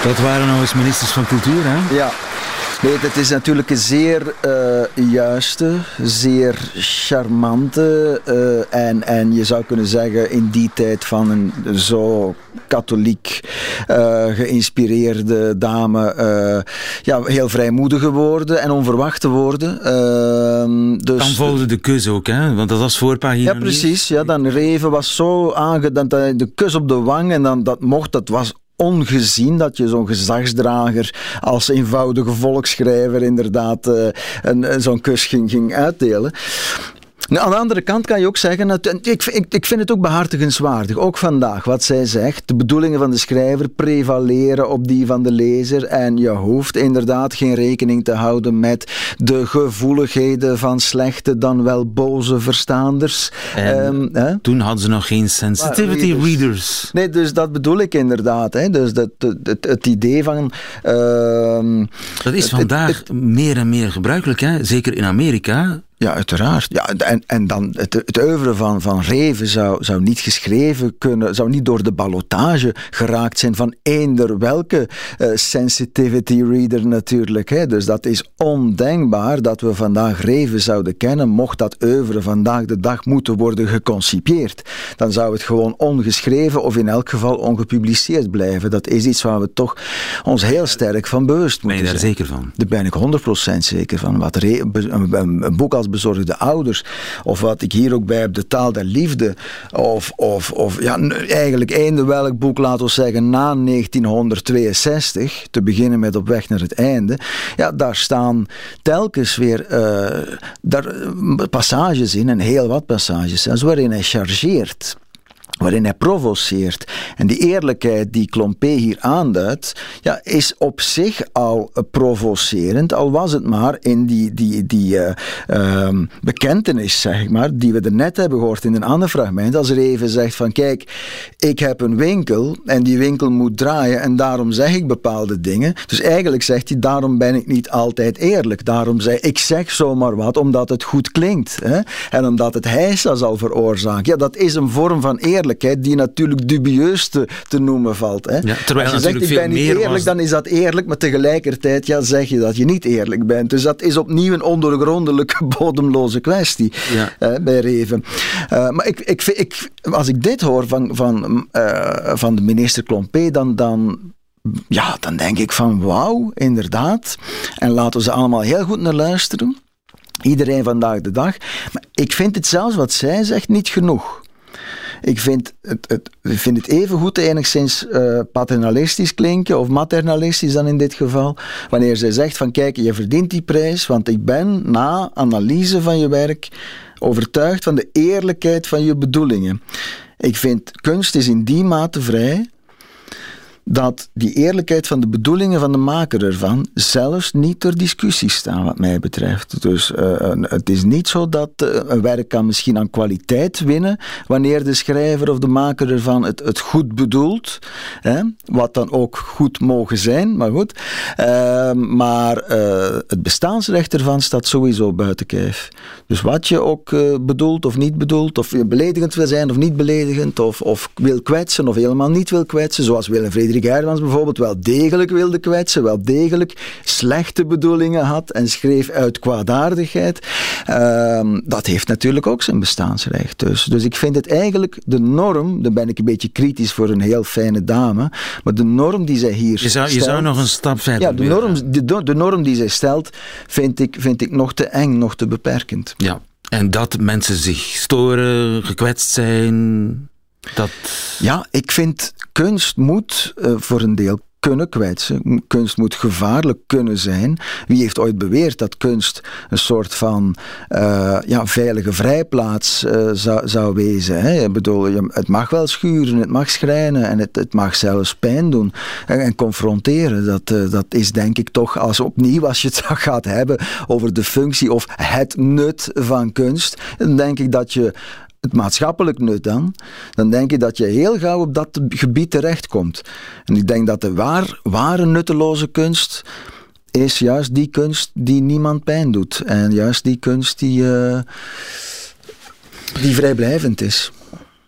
Dat waren nou eens ministers van cultuur, hè? Ja. Nee, het is natuurlijk een zeer uh, juiste, zeer charmante uh, en, en je zou kunnen zeggen in die tijd van een zo katholiek uh, geïnspireerde dame ja, heel vrijmoedige woorden en onverwachte woorden. Ehm, dus, dan volgde de kus ook, hè? want dat was voorpagina Ja, precies. Ja, dan Reven was zo aangedaan, de kus op de wang en dan dat mocht, dat was ongezien dat je zo'n gezagsdrager als eenvoudige volksschrijver inderdaad uh, zo'n kus ging, ging uitdelen. Nou, aan de andere kant kan je ook zeggen, dat, ik, ik, ik vind het ook behartigenswaardig, ook vandaag, wat zij zegt. De bedoelingen van de schrijver prevaleren op die van de lezer en je hoeft inderdaad geen rekening te houden met de gevoeligheden van slechte dan wel boze verstaanders. Um, toen hadden ze nog geen sensitivity readers. readers. Nee, dus dat bedoel ik inderdaad. Hè. Dus dat, het, het idee van... Uh, dat is vandaag het, meer en meer gebruikelijk, hè? zeker in Amerika. Ja, uiteraard. Ja, en, en dan het, het oeuvre van, van Reven zou, zou niet geschreven kunnen, zou niet door de ballotage geraakt zijn van eender welke uh, sensitivity reader natuurlijk. Hè. Dus dat is ondenkbaar dat we vandaag Reven zouden kennen, mocht dat oeuvre vandaag de dag moeten worden geconcipieerd. Dan zou het gewoon ongeschreven of in elk geval ongepubliceerd blijven. Dat is iets waar we toch ons heel sterk van bewust moeten zijn. Ben je daar zeker van? Daar ben ik 100% zeker van. Wat een, een boek als bezorgde ouders. Of wat ik hier ook bij heb, De Taal der Liefde. Of, of, of ja, eigenlijk eender welk boek, laten we zeggen, na 1962. Te beginnen met Op weg naar het einde. Ja, daar staan telkens weer uh, daar, passages in, en heel wat passages zelfs, waarin hij chargeert waarin hij provoceert. En die eerlijkheid die Klompé hier aanduidt, ja, is op zich al provocerend, al was het maar in die, die, die uh, uh, bekentenis, zeg maar, die we er net hebben gehoord in een ander fragment, als er even zegt van, kijk, ik heb een winkel en die winkel moet draaien en daarom zeg ik bepaalde dingen. Dus eigenlijk zegt hij, daarom ben ik niet altijd eerlijk. Daarom zeg ik zeg zomaar wat, omdat het goed klinkt. Hè? En omdat het heisa zal veroorzaken. Ja, dat is een vorm van eerlijkheid die natuurlijk dubieus te, te noemen valt. Hè. Ja, terwijl Als je zegt, ik ben niet eerlijk, was... dan is dat eerlijk, maar tegelijkertijd ja, zeg je dat je niet eerlijk bent. Dus dat is opnieuw een ondergrondelijke, bodemloze kwestie ja. bij Reven. Uh, maar ik, ik, ik, als ik dit hoor van, van, uh, van de minister Klompé, dan, dan ja, dan denk ik van wauw, inderdaad. En laten we ze allemaal heel goed naar luisteren. Iedereen vandaag de dag. Maar ik vind het zelfs wat zij zegt niet genoeg. Ik vind het, het, ik vind het even goed enigszins uh, paternalistisch klinken, of maternalistisch dan in dit geval, wanneer zij zegt van kijk, je verdient die prijs, want ik ben na analyse van je werk overtuigd van de eerlijkheid van je bedoelingen. Ik vind kunst is in die mate vrij dat die eerlijkheid van de bedoelingen van de maker ervan zelfs niet ter discussie staan, wat mij betreft. Dus uh, het is niet zo dat uh, een werk kan misschien aan kwaliteit winnen wanneer de schrijver of de maker ervan het, goed bedoelt, hè, wat dan ook goed mogen zijn, maar goed. Uh, maar het bestaansrecht ervan staat sowieso buiten kijf. Dus wat je ook bedoelt of niet bedoelt, of je beledigend wil zijn of niet beledigend, of, of wil kwetsen of helemaal niet wil kwetsen, zoals Willem Frederik Frederik bijvoorbeeld wel degelijk wilde kwetsen, wel degelijk slechte bedoelingen had en schreef uit kwaadaardigheid. Uh, dat heeft natuurlijk ook zijn bestaansrecht. Dus, dus ik vind het eigenlijk de norm, dan ben ik een beetje kritisch voor een heel fijne dame, maar de norm die zij hier je zou, stelt, Je zou nog een stap verder Ja, de norm, de, de norm die zij stelt, vind ik, vind ik nog te eng, nog te beperkend. Ja, en dat mensen zich storen, gekwetst zijn, dat... Ja, ik vind kunst moet uh, voor een deel kunnen kwetsen. Kunst moet gevaarlijk kunnen zijn. Wie heeft ooit beweerd dat kunst een soort van uh, ja, veilige vrijplaats uh, zou, zou wezen? Hè? Ik bedoel, het mag wel schuren, het mag schrijnen en het, het mag zelfs pijn doen en, en confronteren. Dat, dat is denk ik toch, als opnieuw als je het gaat hebben over de functie of het nut van kunst, dan denk ik dat je het maatschappelijk nut dan, dan denk je dat je heel gauw op dat gebied terechtkomt. En ik denk dat de waar, ware nutteloze kunst is juist die kunst die niemand pijn doet. En juist die kunst die, uh, die vrijblijvend is.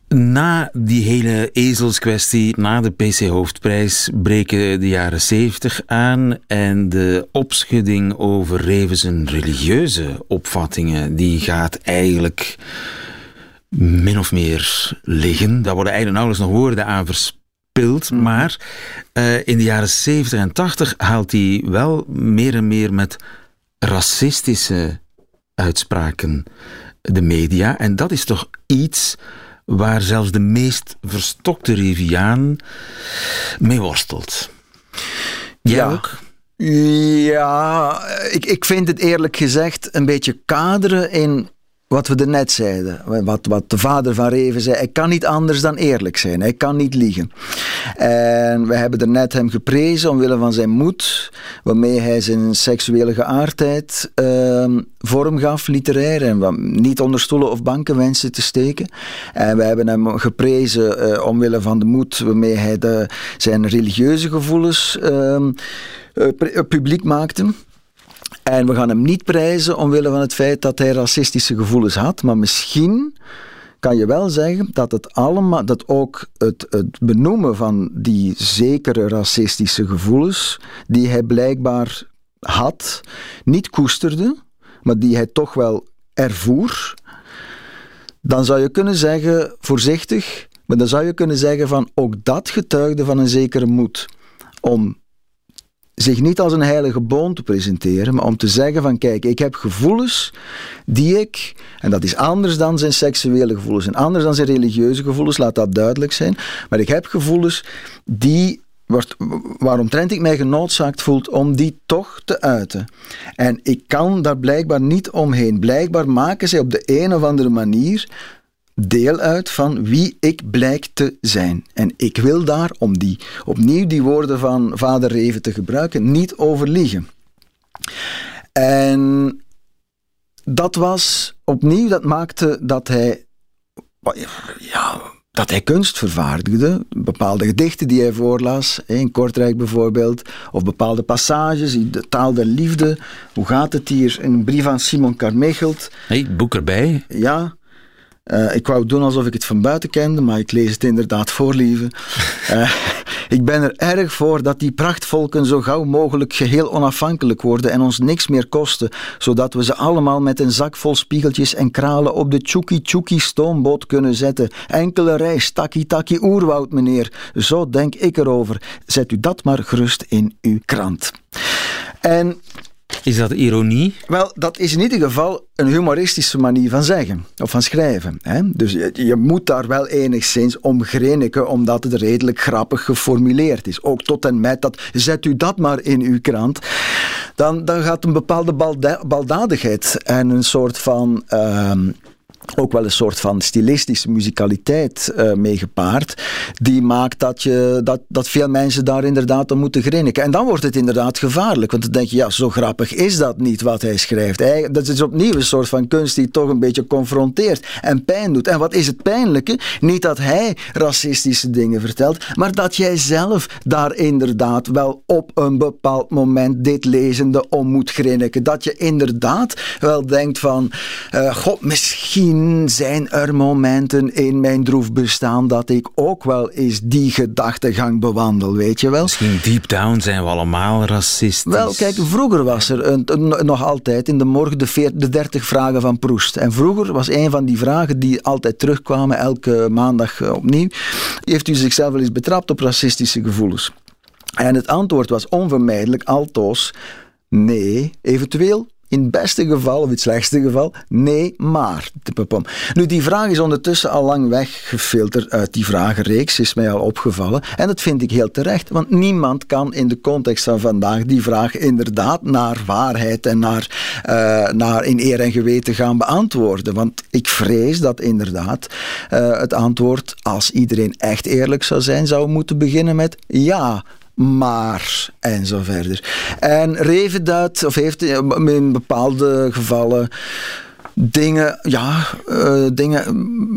Na die hele ezelskwestie, na de PC-hoofdprijs, breken de jaren 70 aan en de opschudding over Revens religieuze opvattingen, die gaat eigenlijk min of meer liggen. Daar worden eigenlijk nauwelijks nog woorden aan verspild. Mhm. Maar uh, in de jaren 70 en 80 haalt hij wel meer en meer met racistische uitspraken de media. En dat is toch iets waar zelfs de meest verstokte Riviaan mee worstelt. Jij ja. ook? Ja, ik, ik vind het eerlijk gezegd een beetje kaderen in wat we er net zeiden, wat, wat de vader van Reven zei, hij kan niet anders dan eerlijk zijn, hij kan niet liegen. En we hebben er net hem geprezen omwille van zijn moed, waarmee hij zijn seksuele geaardheid uh, vorm gaf, literair, en niet onder stoelen of banken wenste te steken. En we hebben hem geprezen uh, omwille van de moed waarmee hij de, zijn religieuze gevoelens uh, publiek maakte. En we gaan hem niet prijzen omwille van het feit dat hij racistische gevoelens had, maar misschien kan je wel zeggen dat het allemaal, dat ook het, het benoemen van die zekere racistische gevoelens, die hij blijkbaar had, niet koesterde, maar die hij toch wel ervoer, dan zou je kunnen zeggen, voorzichtig, maar dan zou je kunnen zeggen van ook dat getuigde van een zekere moed om zich niet als een heilige boon te presenteren, maar om te zeggen van kijk, ik heb gevoelens die ik, en dat is anders dan zijn seksuele gevoelens en anders dan zijn religieuze gevoelens, laat dat duidelijk zijn, maar ik heb gevoelens die waaromtrent ik mij genoodzaakt voel om die toch te uiten. En ik kan daar blijkbaar niet omheen. Blijkbaar maken zij op de een of andere manier deel uit van wie ik blijk te zijn. En ik wil daar, om die, opnieuw die woorden van vader Reven te gebruiken, niet over liegen. En dat was opnieuw, dat maakte dat hij ja, dat hij kunst vervaardigde. Bepaalde gedichten die hij voorlas, in Kortrijk bijvoorbeeld, of bepaalde passages, de taal der liefde. Hoe gaat het hier? Een brief aan Simon Carmichelt. Hey, boek erbij. Ja. Uh, ik wou doen alsof ik het van buiten kende, maar ik lees het inderdaad voor, lieve. Uh, ik ben er erg voor dat die prachtvolken zo gauw mogelijk geheel onafhankelijk worden en ons niks meer kosten, zodat we ze allemaal met een zak vol spiegeltjes en kralen op de Tjoekie Tjoekie stoomboot kunnen zetten. Enkele reis, takkie takkie oerwoud, meneer. Zo denk ik erover. Zet u dat maar gerust in uw krant. En is dat ironie? Wel, dat is in ieder geval een humoristische manier van zeggen of van schrijven. Hè? Dus je, moet daar wel enigszins om grinniken, omdat het redelijk grappig geformuleerd is. Ook tot en met dat, zet u dat maar in uw krant. Dan, dan gaat een bepaalde baldadigheid en een soort van. Uh, ook wel een soort van stilistische muzikaliteit uh, gepaard. Die maakt dat, je, dat, dat veel mensen daar inderdaad om moeten grinniken. En dan wordt het inderdaad gevaarlijk. Want dan denk je, ja, zo grappig is dat niet wat hij schrijft. Dat is opnieuw een soort van kunst die toch een beetje confronteert en pijn doet. En wat is het pijnlijke? Niet dat hij racistische dingen vertelt, maar dat jij zelf daar inderdaad wel op een bepaald moment dit lezende om moet grinniken. Dat je inderdaad wel denkt van, uh, god, misschien zijn er momenten in mijn droef bestaan dat ik ook wel eens die gedachtegang bewandel, weet je wel? Misschien deep down zijn we allemaal racistisch. Wel, kijk, vroeger was er een, nog altijd in de morgen de, de 30 vragen van Proest. En vroeger was een van die vragen die altijd terugkwamen, elke maandag eh, opnieuw. Heeft u zichzelf wel eens betrapt op racistische gevoelens? En het antwoord was onvermijdelijk, altoos, nee, eventueel in het beste geval, of in het slechtste geval, nee, maar. Nu, die vraag is ondertussen al lang weggefilterd uit die vragenreeks, is mij al opgevallen. En dat vind ik heel terecht, want niemand kan in de context van vandaag die vraag inderdaad naar waarheid en naar, uh, naar in eer en geweten gaan beantwoorden. Want ik vrees dat inderdaad uh, het antwoord, als iedereen echt eerlijk zou zijn, zou moeten beginnen met ja maar en zo verder. En Reven duidt, of heeft in bepaalde gevallen dingen, ja, uh, dingen,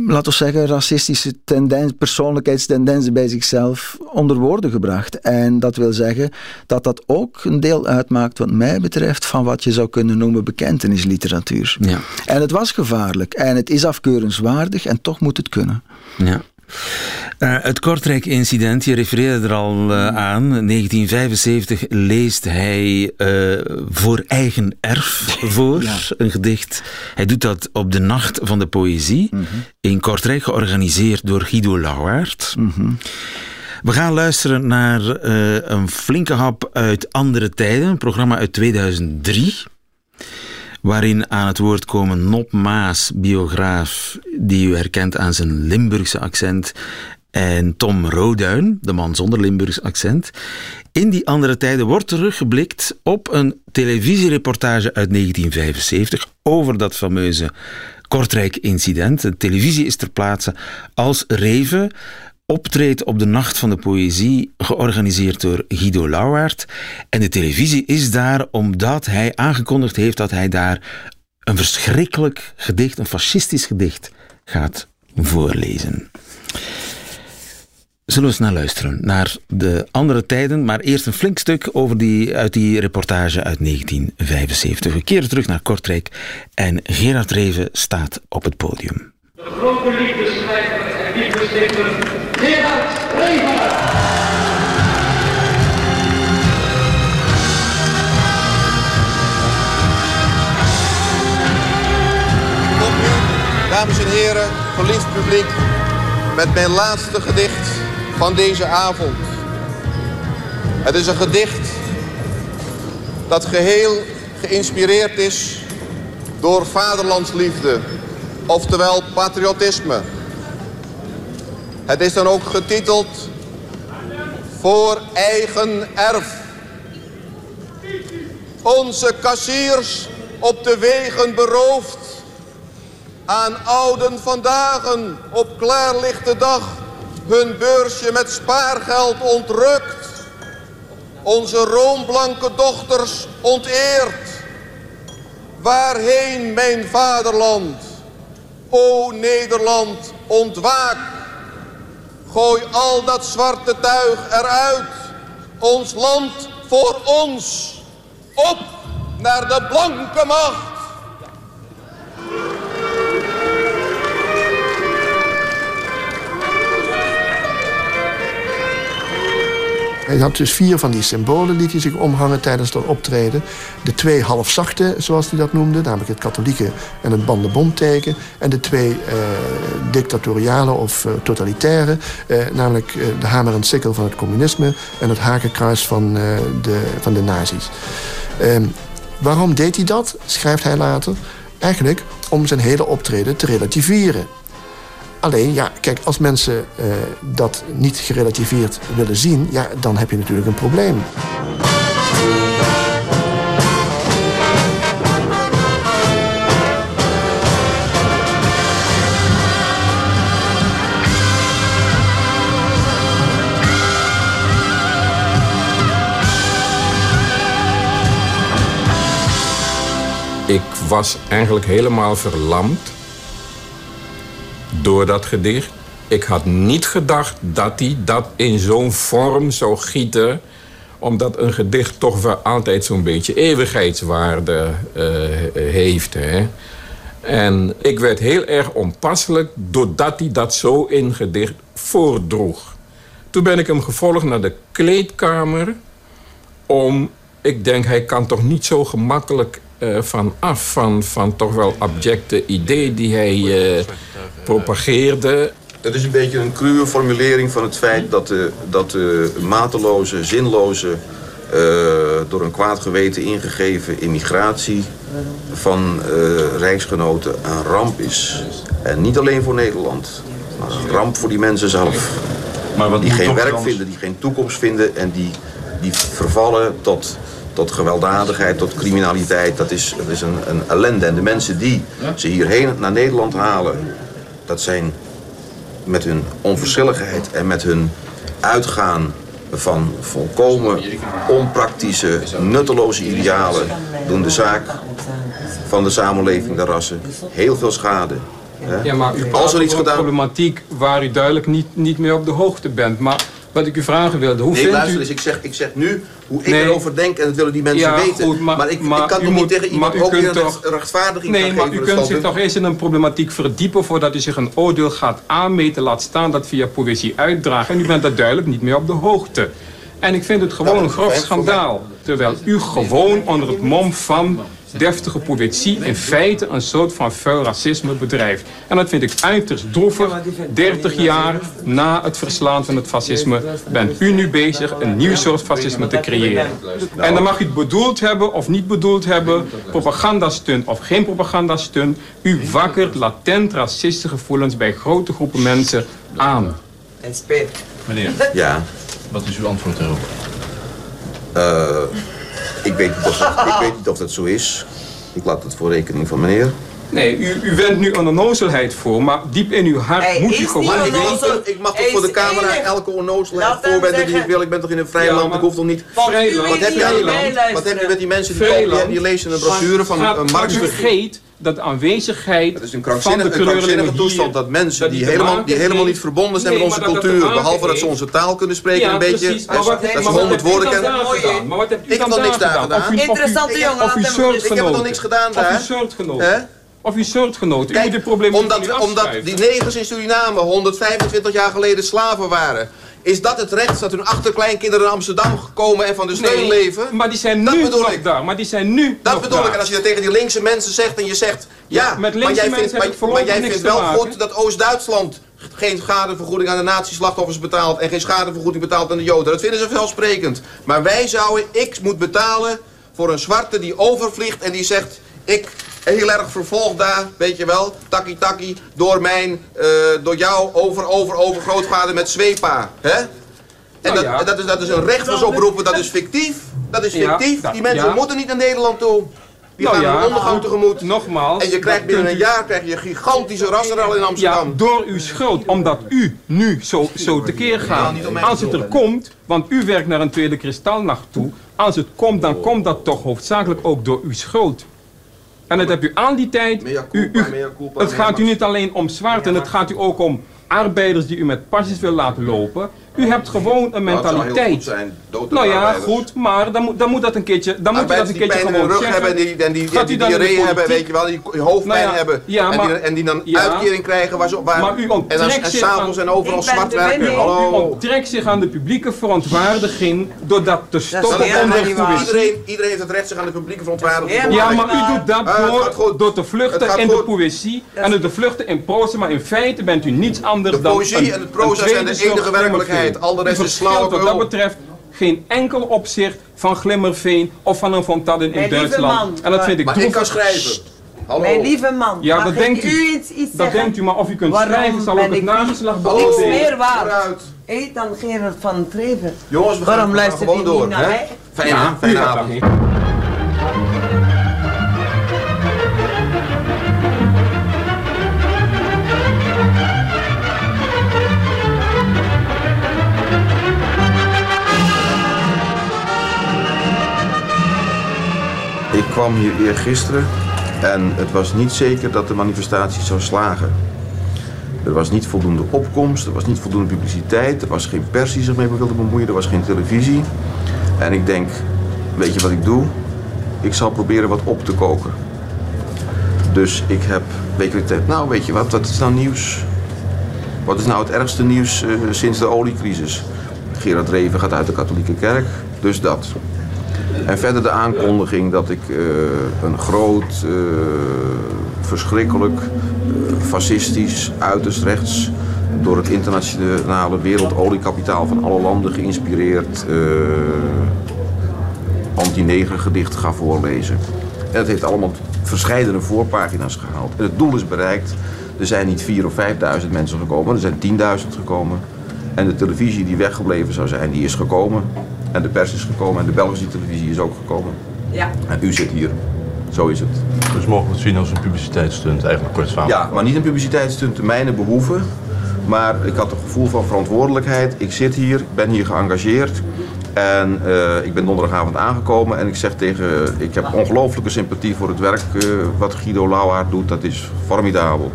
laten we zeggen, racistische tendens, persoonlijkheidstendensen bij zichzelf onder woorden gebracht. En dat wil zeggen dat dat ook een deel uitmaakt, wat mij betreft, van wat je zou kunnen noemen bekentenisliteratuur. Ja. En het was gevaarlijk en het is afkeurenswaardig en toch moet het kunnen. Ja. Uh, het Kortrijk-incident, je refereerde er al uh, aan. 1975 leest hij uh, voor eigen erf voor ja. een gedicht. Hij doet dat op de Nacht van de Poëzie mm -hmm. in Kortrijk, georganiseerd door Guido Lauwaert. Mm -hmm. We gaan luisteren naar een flinke hap uit Andere Tijden, een programma uit 2003 waarin aan het woord komen Nop Maas, biograaf, die u herkent aan zijn Limburgse accent, en Tom Roduin, de man zonder Limburgs accent. In die andere tijden wordt teruggeblikt op een televisiereportage uit 1975 over dat fameuze Kortrijk-incident. De televisie is ter plaatse als Reven optreedt op de Nacht van de Poëzie, georganiseerd door Guido Lauwaert. En de televisie is daar omdat hij aangekondigd heeft dat hij daar een verschrikkelijk gedicht, een fascistisch gedicht, gaat voorlezen. Zullen we eens naar luisteren, naar de andere tijden, maar eerst een flink stuk over die, uit die reportage uit 1975. We keren terug naar Kortrijk en Gerard Reven staat op het podium. De liefdesdichter Gerard dames en heren, geliefd publiek, met mijn laatste gedicht van deze avond. Het is een gedicht dat geheel geïnspireerd is door vaderlandsliefde, oftewel patriotisme. Het is dan ook getiteld Voor eigen erf. Onze kassiers op de wegen beroofd. aan ouden vandaag op klaarlichte dag hun beursje met spaargeld ontrukt. Onze roomblanke dochters onteert. Waarheen mijn vaderland? O Nederland, ontwaak. Gooi al dat zwarte tuig eruit. Ons land voor ons. Op naar de blanke macht. Hij had dus vier van die symbolen hij zich omhangen tijdens dat optreden. De twee halfzachte, zoals hij dat noemde, namelijk het katholieke en het bandenbondteken. En de twee eh, dictatoriale of eh, totalitaire, eh, namelijk eh, de hamer en sikkel van het communisme en het hakenkruis van, eh, de, van de nazi's. Ehm, waarom deed hij dat, schrijft hij later? Eigenlijk om zijn hele optreden te relativeren. Alleen, ja, kijk, als mensen eh, dat niet gerelativeerd willen zien... Ja, dan heb je natuurlijk een probleem. Ik was eigenlijk helemaal verlamd door dat gedicht. Ik had niet gedacht dat hij dat in zo'n vorm zou gieten omdat een gedicht toch wel altijd zo'n beetje eeuwigheidswaarde eh, heeft. Hè? En ik werd heel erg onpasselijk doordat hij dat zo in gedicht voordroeg. Toen ben ik hem gevolgd naar de kleedkamer om... Ik denk, hij kan toch niet zo gemakkelijk uh, van af van, van toch wel abjecte idee die hij uh, propageerde. Het is een beetje een cruwe formulering van het feit dat de, dat de mateloze, zinloze, uh, door een kwaad geweten ingegeven immigratie van rijksgenoten een ramp is. En niet alleen voor Nederland, maar een ramp voor die mensen zelf. Maar wat die geen werk vinden, die geen toekomst vinden en die, die vervallen tot tot gewelddadigheid, tot criminaliteit. Dat is, dat is een, een ellende. En de mensen die ze hierheen naar Nederland halen... dat zijn met hun onverschilligheid en met hun uitgaan van volkomen onpraktische, nutteloze idealen... doen de zaak van de samenleving, de rassen, heel veel schade. Ja, maar u Als er iets gedaan... problematiek waar u duidelijk niet, niet meer op de hoogte bent. Maar wat ik u vragen wilde, hoe nee, vindt luister u... eens, ik zeg, ik zeg nu hoe ik nee. erover denk en dat willen die mensen ja, weten. Goed, maar, maar, ik, maar ik kan toch niet tegen iemand ook weer toch, rechtvaardiging Nee, maar u kunt zich toch eens in een problematiek verdiepen voordat u zich een oordeel gaat aanmeten, laat staan dat via poëzie uitdragen. En u bent daar duidelijk niet meer op de hoogte. En ik vind het gewoon Nou, een grof schandaal. Terwijl u gewoon onder het mom van deftige poëzie in feite een soort van vuil racisme bedrijft. En dat vind ik uiterst droevig. 30 jaar na het verslaan van het fascisme bent u nu bezig een nieuw soort fascisme te creëren. En dan mag u het bedoeld hebben of niet bedoeld hebben, propagandastunt of geen propagandastunt, u wakkert latent racistische gevoelens bij grote groepen mensen aan. En speet. Meneer, Ja, wat is uw antwoord daarop? eh, ik, weet niet of dat, ik weet niet of dat zo is. Ik laat het voor rekening van meneer. Nee, u, u wendt nu een onnozelheid voor, maar diep in uw hart Hij moet u gewoon weten... Ik mag toch voor de camera enig. elke onnozelheid voorwenden die ik wil. Ik ben toch in een vrij Ja, land, ik hoef toch niet... Volgens Wat u heb je, aan- wat heb je met die mensen die die lezen een brochure van Maar- een maar u Marx... vergeet dat de aanwezigheid Het is een van de toestand dat mensen dat die, helemaal, die helemaal niet verbonden zijn Nee, met onze dat cultuur. Behalve dat ze onze taal kunnen spreken Ja, een beetje. precies. Maar wat, dat is maar wat 100 hebt u woorden dan kennen. Maar wat hebt u Ik heb dan nog niks daar gedaan? Of of Interessante jongen, Of uw laat hem Ik heb nog niks gedaan Of daar. uw soortgenoten. Hè? Of uw soortgenoten. U Kijk, moet dit probleem omdat, omdat die negers in Suriname 125 jaar geleden slaven waren. Is dat het recht dat hun achterkleinkinderen naar Amsterdam komen en van de steun Nee, leven? maar die zijn Dat nu bedoel ik. daar. Maar die zijn nu Dat bedoel daar. ik. En als je dat tegen die linkse mensen zegt en je zegt... Ja, Ja, met maar jij mensen vindt, maar, jij vindt wel maken. goed dat Oost-Duitsland geen schadevergoeding aan de nazi-slachtoffers betaalt... en geen schadevergoeding betaalt aan de Joden. Dat vinden ze vanzelfsprekend. Maar wij zouden, ik moet betalen voor een zwarte die overvliegt en die zegt... Ik heel erg vervolgd daar, weet je wel, takkie takkie, door mijn, eh, door jou over, over, over grootvader met zweepa. Hè? En Nou dat, ja. dat, is, dat is een recht van zo'n beroepen, dat is fictief. Dat is Ja, fictief. dat- Die mensen ja. moeten niet naar Nederland toe. Die Nou gaan ja, een ondergang tegemoet. Nogmaals. En je krijgt binnen een u- jaar krijg je een gigantische rassenrel in Amsterdam. Ja, door uw schuld. Omdat u nu zo, zo tekeer gaat. Als het er komt, want u werkt naar een tweede kristalnacht toe. Als het komt, dan komt dat toch hoofdzakelijk ook door uw schuld. En dat heb u aan die tijd. U, u, het gaat u niet alleen om zwart en het gaat u ook om arbeiders die u met pasjes wil laten lopen. U hebt gewoon een Nou, het zou heel mentaliteit. goed zijn, nou ja, arbeiders. goed, maar dan moet, dan moet dat een keertje, dan moet u dat een die keertje in gewoon rug zeggen. hebben en die, en die, die de diarree hebben, weet je wel, die hoofdpijn Nou ja, hebben. ja, en, maar- die, en die dan ja. uitkering krijgen waar ze waar, Maar u en, onttrekt dan- en s'avonds aan- en overal zwart de werken. U onttrekt zich aan de publieke verontwaardiging door dat te stoppen Dat is poëzie. Iedereen, iedereen heeft het recht zich aan de publieke verontwaardiging te Ja, maar u doet dat het gaat door, te vluchten in de poëzie en door te vluchten in proza, maar in feite bent u niets anders De dan poëzie een- en het proza zijn de enige werkelijkheid. Glimmerveen. Al de rest U is verschilt wat dat betreft geen enkel opzicht van Glimmerveen of van een Fontadin in Mijn Duitsland. man, en dat vind ik Maar ik kan schrijven. Hallo. Mijn lieve man, Ja, mag dat ik denkt u. iets, iets Dat zeggen? denkt u, maar of u kunt Waarom schrijven zal ook het ik nageslacht niks beoordelen. meer waard? Hé, dan Gerard van Treven. Jongens, we gaan, Waarom luistert gewoon door. niet naar hè? Fijne, Ja, fijne avond. Kwam hier eergisteren en het was niet zeker dat de manifestatie zou slagen. Er was niet voldoende opkomst, er was niet voldoende publiciteit, er was geen pers die zich mee wilde bemoeien, er was geen televisie. En ik denk, weet je wat ik doe? Ik zal proberen wat op te koken. Dus ik heb wekelijks tijd, nou weet je wat, wat is nou nieuws? Wat is nou het ergste nieuws eh, sinds de oliecrisis? Gerard Reven gaat uit de katholieke kerk, dus dat. En verder de aankondiging dat ik eh, een groot, eh, verschrikkelijk, eh, fascistisch, uiterst rechts, door het internationale wereldoliekapitaal van alle landen geïnspireerd eh anti-negergedicht ga voorlezen. En het heeft allemaal verscheidene voorpagina's gehaald. Het doel is bereikt. Er zijn niet 4.000 of 5.000 mensen gekomen, er zijn 10.000 gekomen. En de televisie die weggebleven zou zijn, die is gekomen. En de pers is gekomen en de Belgische televisie is ook gekomen. Ja. En u zit hier. Zo is het. Dus mogen we het zien als een publiciteitsstunt, eigenlijk kort samen. Ja, maar niet een publiciteitsstunt te mijne behoeven. Maar ik had een gevoel van verantwoordelijkheid. Ik zit hier, ik ben hier geëngageerd. En eh, ik ben donderdagavond aangekomen en ik zeg tegen... Ik heb ongelooflijke sympathie voor het werk eh, wat Guido Lauwaard doet. Dat is formidabel.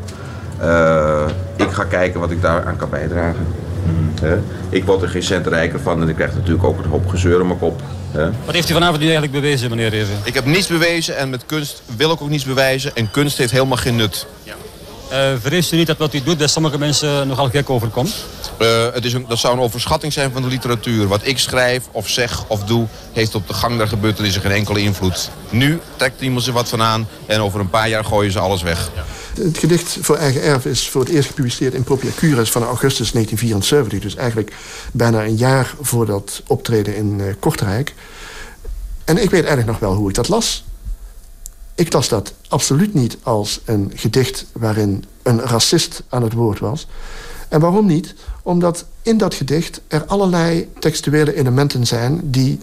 Eh, ik ga kijken wat ik daar aan kan bijdragen. Hè? Ik word er geen cent rijker van en ik krijg natuurlijk ook een hoop gezeur in mijn kop. Hè? Wat heeft u vanavond nu eigenlijk bewezen, meneer Reven? Ik heb niets bewezen en met kunst wil ik ook niets bewijzen. En kunst heeft helemaal geen nut. Uh, vreest u niet dat wat u doet bij sommige mensen nogal gek overkomt? Uh, het is een, dat zou een overschatting zijn van de literatuur. Wat ik schrijf of zeg of doe, heeft op de gang der gebeurtenissen geen enkele invloed. Nu trekt iemand zich wat van aan en over een paar jaar gooien ze alles weg. Het gedicht voor eigen erf is voor het eerst gepubliceerd in Propria Cures van augustus 1974. Dus eigenlijk bijna een jaar voor dat optreden in uh, Kortrijk. En ik weet eigenlijk nog wel hoe ik dat las. Ik las dat absoluut niet als een gedicht waarin een racist aan het woord was. En waarom niet? Omdat in dat gedicht er allerlei textuele elementen zijn die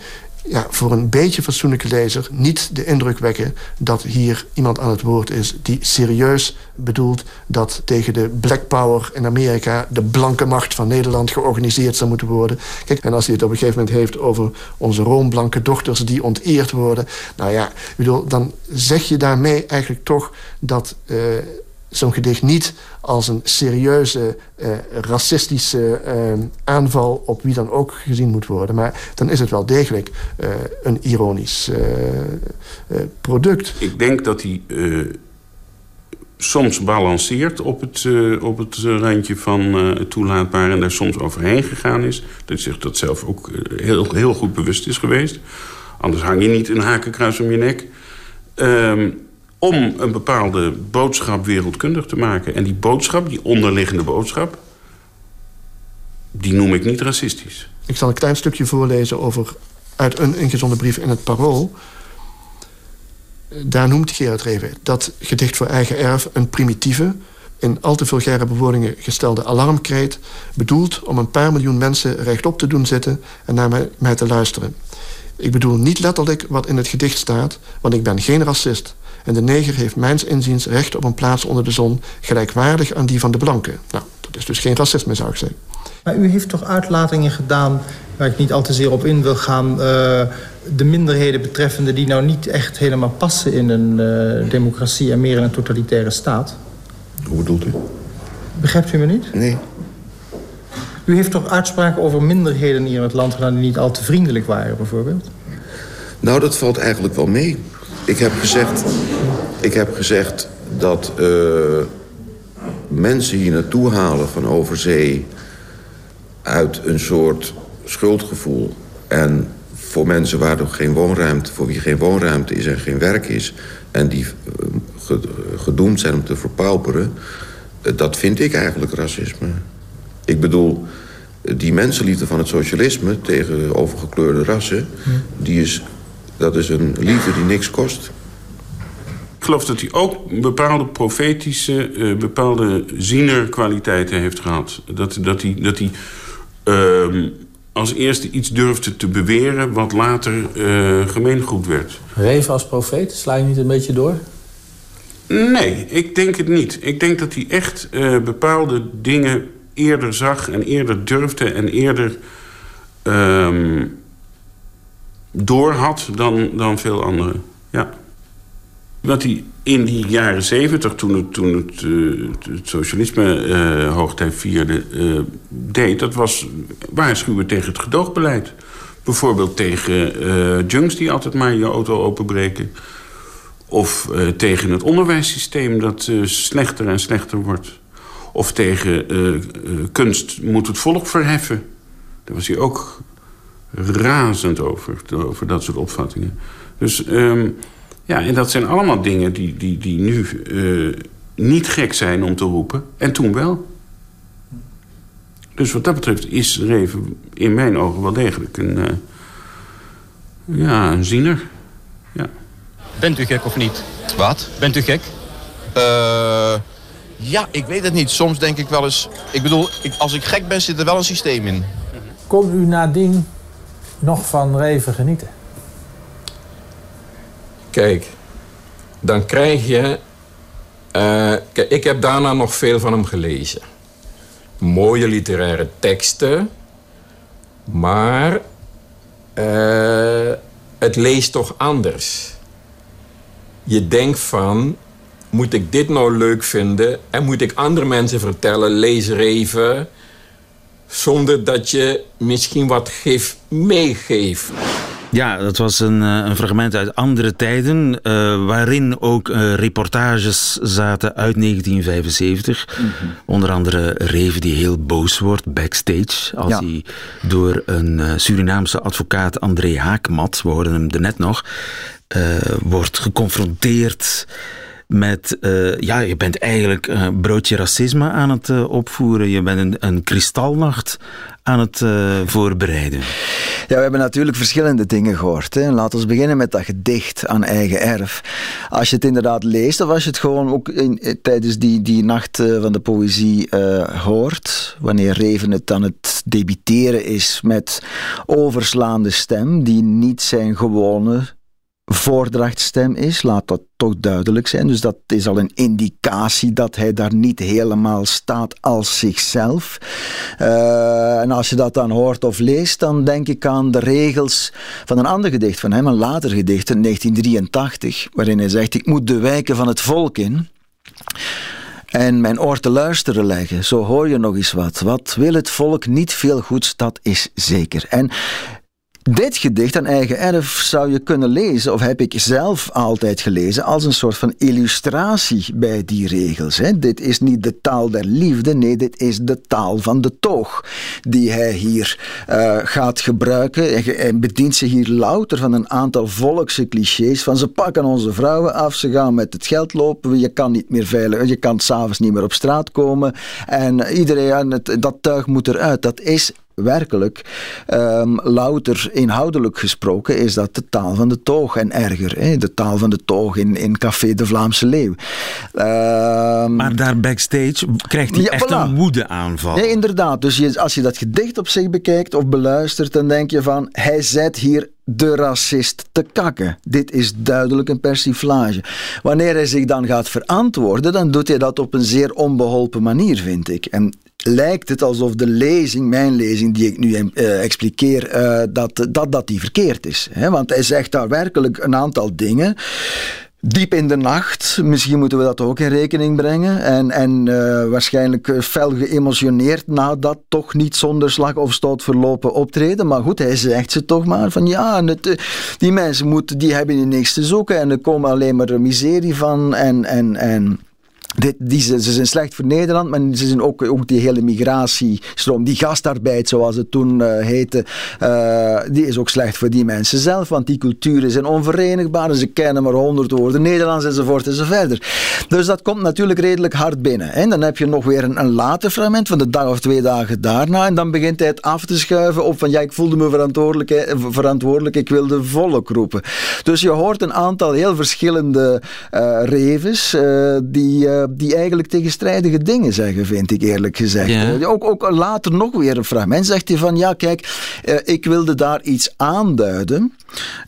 ja, voor een beetje fatsoenlijke lezer niet de indruk wekken dat hier iemand aan het woord is die serieus bedoelt dat tegen de Black Power in Amerika de blanke macht van Nederland georganiseerd zou moeten worden. Kijk, en als hij het op een gegeven moment heeft over onze roomblanke dochters die onteerd worden, nou ja, bedoel, dan zeg je daarmee eigenlijk toch dat. Uh, zo'n gedicht niet als een serieuze uh, racistische uh, aanval op wie dan ook gezien moet worden. Maar dan is het wel degelijk uh, een ironisch product. Ik denk dat hij soms balanceert op het, op het randje van het toelaatbaar en daar soms overheen gegaan is. Dat zich dat zelf ook heel, heel goed bewust is geweest. Anders hang je niet een hakenkruis om je nek. Um, om een bepaalde boodschap wereldkundig te maken. En die boodschap, die onderliggende boodschap... die noem ik niet racistisch. Ik zal een klein stukje voorlezen over... uit een ingezonden brief in het Parool. Daar noemt Gerard Reven dat gedicht voor eigen erf... een primitieve, in al te vulgaire bewoordingen gestelde alarmkreet... bedoeld om een paar miljoen mensen rechtop te doen zitten... en naar mij, mij te luisteren. Ik bedoel niet letterlijk wat in het gedicht staat, want ik ben geen racist. En de neger heeft mijns inziens recht op een plaats onder de zon... gelijkwaardig aan die van de blanke. Nou, dat is dus geen racisme, zou ik zeggen. Maar u heeft toch uitlatingen gedaan, waar ik niet al te zeer op in wil gaan... Uh, de minderheden betreffende die nou niet echt helemaal passen in een uh, democratie... en meer in een totalitaire staat? Hoe bedoelt u? Begrijpt u me niet? Nee. U heeft toch uitspraken over minderheden hier in het land gedaan... die niet al te vriendelijk waren, bijvoorbeeld? Nou, dat valt eigenlijk wel mee. Ik heb gezegd, ik heb gezegd dat uh, mensen hier naartoe halen van overzee... uit een soort schuldgevoel. En voor mensen waar geen woonruimte, voor wie geen woonruimte is en geen werk is... en die uh, gedoemd zijn om te verpauperen... Uh, dat vind ik eigenlijk racisme. Ik bedoel, die mensenliefde van het socialisme tegen overgekleurde rassen... Die is, dat is een liefde die niks kost. Ik geloof dat hij ook bepaalde profetische, uh, bepaalde zienerkwaliteiten heeft gehad. Dat, dat hij, dat hij uh, als eerste iets durfde te beweren wat later uh, gemeengoed werd. Reven als profeet, sla je niet een beetje door? Nee, ik denk het niet. Ik denk dat hij echt uh, bepaalde dingen eerder zag en eerder durfde en eerder uh, door had dan, dan veel anderen. Ja. Wat hij in die jaren zeventig, toen het, toen het, het socialisme uh, hoogtijd vierde, uh, deed... dat was waarschuwen tegen het gedoogbeleid. Bijvoorbeeld tegen junks die altijd maar je auto openbreken. Of tegen het onderwijssysteem dat slechter en slechter wordt. Of tegen kunst moet het volk verheffen. Daar was hij ook razend over, over dat soort opvattingen. Dus... Um, ja, en dat zijn allemaal dingen die, die, die nu uh, niet gek zijn om te roepen. En toen wel. Dus wat dat betreft is Reven in mijn ogen wel degelijk een... Uh, ja, een ziener. Ja. Bent u gek of niet? Wat? Bent u gek? Uh, ja, ik weet het niet. Soms denk ik wel eens... Ik bedoel, ik, als ik gek ben, zit er wel een systeem in. Kon u nadien nog van Reven genieten? Kijk, dan krijg je... Kijk, ik heb daarna nog veel van hem gelezen. Mooie literaire teksten. Maar... Uh, het leest toch anders. Je denkt van... Moet ik dit nou leuk vinden? En moet ik andere mensen vertellen... Lees er even... Zonder dat je misschien wat gif meegeeft. Ja, dat was een, een, fragment uit andere tijden, uh, waarin ook uh, reportages zaten uit 1975. Mm -hmm. Onder andere Reven die heel boos wordt backstage als ja. hij door een Surinaamse advocaat André Haakmat, we hoorden hem er net nog, wordt geconfronteerd met, uh, ja, je bent eigenlijk een broodje racisme aan het uh, opvoeren. Je bent een, een kristalnacht aan het uh, voorbereiden. Ja, we hebben natuurlijk verschillende dingen gehoord. Hè. Laten we beginnen met dat gedicht aan eigen erf. Als je het inderdaad leest, of als je het gewoon ook in, tijdens die, die nacht van de poëzie hoort, wanneer Reven het aan het debiteren is met overslaande stem, die niet zijn gewone voordrachtstem is, laat dat toch duidelijk zijn. Dus dat is al een indicatie dat hij daar niet helemaal staat als zichzelf. Uh, en als je dat dan hoort of leest, dan denk ik aan de regels van een ander gedicht van hem, een later gedicht in 1983, waarin hij zegt: Ik moet de wijken van het volk in. En mijn oor te luisteren leggen, zo hoor je nog eens wat. Wat wil het volk niet veel goeds, dat is zeker. En dit gedicht aan eigen erf zou je kunnen lezen, of heb ik zelf altijd gelezen, als een soort van illustratie bij die regels. Hè. Dit is niet de taal der liefde, nee, dit is de taal van de toog die hij hier uh, gaat gebruiken. Hij bedient zich hier louter van een aantal volkse clichés, van ze pakken onze vrouwen af, ze gaan met het geld lopen, je kan niet meer veilig, je kan s'avonds niet meer op straat komen en iedereen, dat tuig moet eruit. Dat is werkelijk um, louter inhoudelijk gesproken is dat de taal van de toog en erger. Hè? De taal van de toog in, in Café de Vlaamse Leeuw. Um, maar daar backstage krijgt hij ja, echt voilà. een woedeaanval. Nee, inderdaad. Dus je, als je dat gedicht op zich bekijkt of beluistert, dan denk je van, hij zet hier de racist te kakken. Dit is duidelijk een persiflage. Wanneer hij zich dan gaat verantwoorden, dan doet hij dat op een zeer onbeholpen manier, vind ik. En lijkt het alsof de lezing, mijn lezing die ik nu uh, dat, dat dat die verkeerd is. Hè? Want hij zegt daar werkelijk een aantal dingen diep in de nacht. Misschien moeten we dat ook in rekening brengen. En, en uh, waarschijnlijk fel geëmotioneerd na dat toch niet zonder slag of stoot verlopen optreden. Maar goed, hij zegt ze toch maar van ja, die mensen moeten, die hebben hier niks te zoeken en er komen alleen maar miserie van en... en, en dit, die, ze, zijn slecht voor Nederland, maar ze zijn ook, ook die hele migratiestroom, die gastarbeid zoals het toen uh, heette, uh, die is ook slecht voor die mensen zelf, want die culturen zijn onverenigbaar en ze kennen maar honderd woorden Nederlands enzovoort enzoverder. Dus dat komt natuurlijk redelijk hard binnen. En dan heb je nog weer een, een later fragment van de dag of twee dagen daarna en dan begint hij het af te schuiven op van ja, ik voelde me verantwoordelijk, verantwoordelijk ik wilde volk roepen. Dus je hoort een aantal heel verschillende uh, revens die die eigenlijk tegenstrijdige dingen zeggen, vind ik eerlijk gezegd. Ja. Ook, ook later nog weer een fragment zegt hij van, ja kijk, uh, ik wilde daar iets aanduiden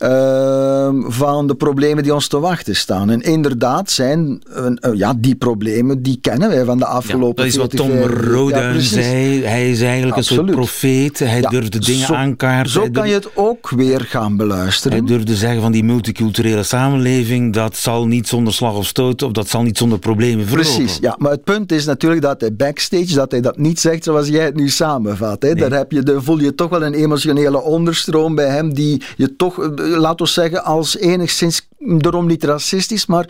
uh, van de problemen die ons te wachten staan. En inderdaad zijn, uh, ja, die problemen, die kennen wij van de afgelopen ja, Dat is wat Tom Roda ja, zei. Hij is eigenlijk Absoluut. een soort profeet. Hij ja, durfde dingen zo, aankaarten. Zo kan je het ook weer gaan beluisteren. Hij durfde zeggen van die multiculturele samenleving, dat zal niet zonder slag of stoot, of dat zal niet zonder problemen verlopen. Precies, ja. Maar het punt is natuurlijk dat hij backstage, dat hij dat niet zegt zoals jij het nu samenvat. Hè. Nee. Daar, heb je, daar voel je toch wel een emotionele onderstroom bij hem, die je toch, laten we zeggen, als enigszins, daarom niet racistisch, maar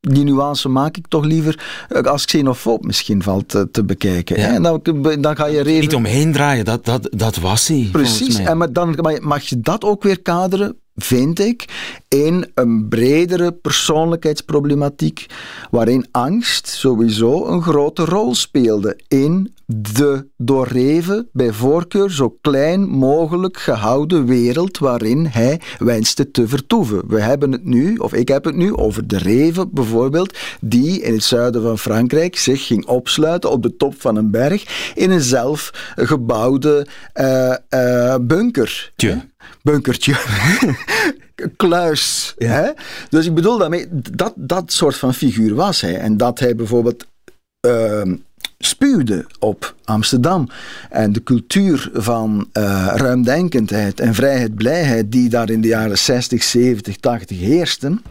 die nuance maak ik toch liever als xenofoob misschien valt te, te bekijken. Ja. En dan, dan ga je. Niet omheen draaien, dat, dat, dat was hij. Precies, en maar dan mag je dat ook weer kaderen vind ik, in een bredere persoonlijkheidsproblematiek, waarin angst sowieso een grote rol speelde in de door Reven bij voorkeur zo klein mogelijk gehouden wereld waarin hij wenste te vertoeven. We hebben het nu, of ik heb het nu, over de Reven bijvoorbeeld, die in het zuiden van Frankrijk zich ging opsluiten op de top van een berg in een zelfgebouwde uh, uh, bunker. Tje bunkertje. Kluis. Ja. Hè? Dus ik bedoel daarmee, dat, dat soort van figuur was hij. En dat hij bijvoorbeeld uh, spuwde op Amsterdam. En de cultuur van uh, ruimdenkendheid en vrijheid, blijheid, die daar in de jaren 60, 70, 80 heersten.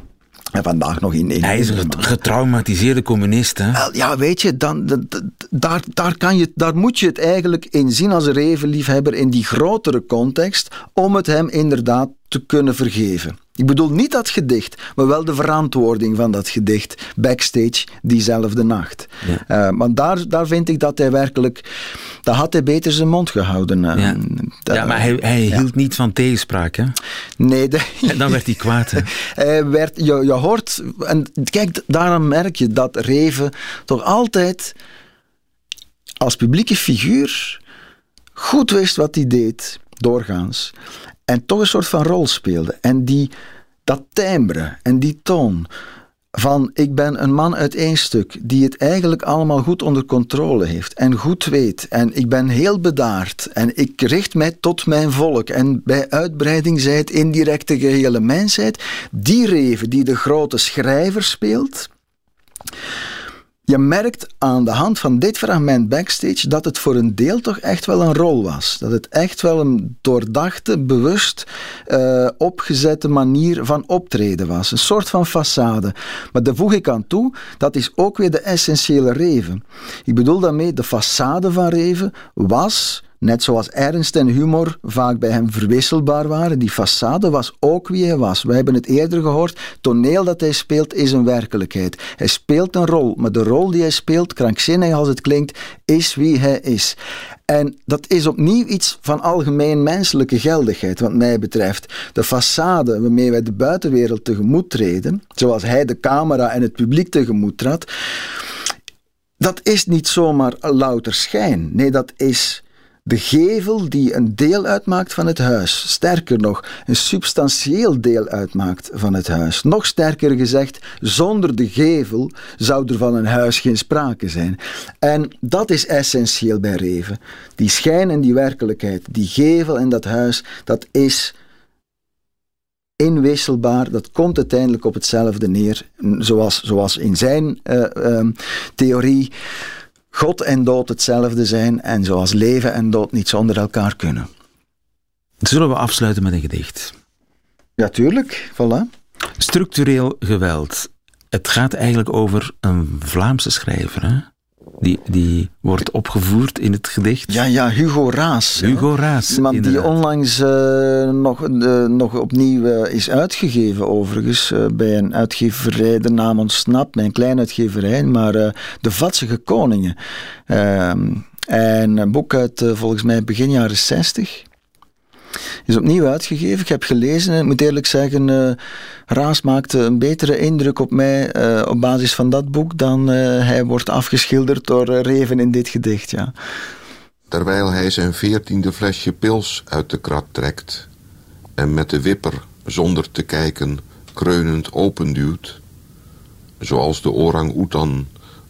En vandaag nog in, in Hij is een getraumatiseerde communist. Hè? Wel, ja, weet je, dan, daar, daar, kan je, daar moet je het eigenlijk in zien als een revenliefhebber in die grotere context, om het hem inderdaad te kunnen vergeven. Ik bedoel niet dat gedicht, maar wel de verantwoording van dat gedicht backstage diezelfde nacht. Ja. Uh, maar daar, daar vind ik dat hij werkelijk. Daar had hij beter zijn mond gehouden. Uh, ja. Dat, ja, maar hij, hij ja. hield niet van tegenspraak, hè? Nee. De, en dan werd hij kwaad, hè? hij werd, je, je hoort. En kijk, daarom merk je dat Reven toch altijd als publieke figuur goed wist wat hij deed, doorgaans. En toch een soort van rol speelde. En die, dat timbre en die toon van ik ben een man uit één stuk die het eigenlijk allemaal goed onder controle heeft en goed weet. En ik ben heel bedaard en ik richt mij tot mijn volk. En bij uitbreiding zij het indirecte gehele mensheid, die reven die de grote schrijver speelt, je merkt aan de hand van dit fragment backstage dat het voor een deel toch echt wel een rol was. Dat het echt wel een doordachte, bewust uh, opgezette manier van optreden was. Een soort van façade. Maar daar voeg ik aan toe, dat is ook weer de essentiële Reven. Ik bedoel daarmee, de façade van Reven was Net zoals ernst en humor vaak bij hem verwisselbaar waren, die façade was ook wie hij was. We hebben het eerder gehoord, toneel dat hij speelt is een werkelijkheid. Hij speelt een rol, maar de rol die hij speelt, krankzinnig als het klinkt, is wie hij is. En dat is opnieuw iets van algemeen menselijke geldigheid, wat mij betreft. De façade waarmee wij de buitenwereld tegemoet treden, zoals hij de camera en het publiek tegemoet trad, dat is niet zomaar louter schijn. Nee, dat is de gevel die een deel uitmaakt van het huis. Sterker nog, een substantieel deel uitmaakt van het huis. Nog sterker gezegd, zonder de gevel zou er van een huis geen sprake zijn. En dat is essentieel bij Reven. Die schijn en die werkelijkheid, die gevel en dat huis, dat is inwisselbaar. Dat komt uiteindelijk op hetzelfde neer. Zoals, zoals in zijn uh, um, theorie God en dood hetzelfde zijn en zoals leven en dood niet zonder elkaar kunnen. Zullen we afsluiten met een gedicht? Ja, tuurlijk. Voilà. Structureel geweld. Het gaat eigenlijk over een Vlaamse schrijver, hè? Die, die wordt opgevoerd in het gedicht. Ja, ja, Hugo Raas. Hugo Raas. Iemand die onlangs uh, nog, uh, nog opnieuw uh, is uitgegeven, overigens, bij een uitgeverij. De naam ontsnapt, mijn kleine uitgeverij, maar De Vatsige Koningen. Ehm, en een boek uit volgens mij begin jaren 60 is opnieuw uitgegeven. Ik heb gelezen. Ik moet eerlijk zeggen, uh, Raas maakte een betere indruk op mij uh, op basis van dat boek dan uh, hij wordt afgeschilderd door Reven in dit gedicht. Ja. Terwijl hij zijn veertiende flesje pils uit de krat trekt en met de wipper, zonder te kijken, kreunend openduwt, zoals de orang-oetan,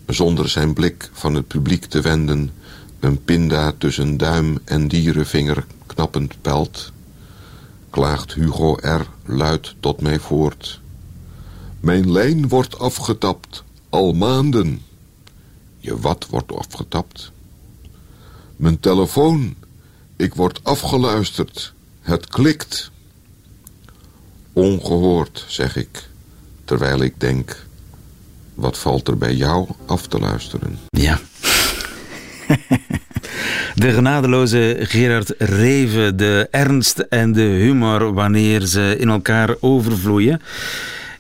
zonder zijn blik van het publiek te wenden, een pinda tussen duim en dierenvinger knappend pelt, klaagt Hugo R. luid tot mij voort. Mijn lijn wordt afgetapt, al maanden. Je wat wordt afgetapt? Mijn telefoon, ik word afgeluisterd, het klikt. Ongehoord, zeg ik, terwijl ik denk... wat valt er bij jou af te luisteren? Ja. De genadeloze Gerard Reven, de ernst en de humor wanneer ze in elkaar overvloeien.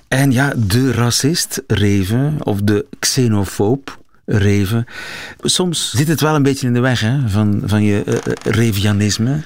En ja, de racist Reven, of de xenofoob Reven. Soms zit het wel een beetje in de weg hè, van, van je uh, Revianisme.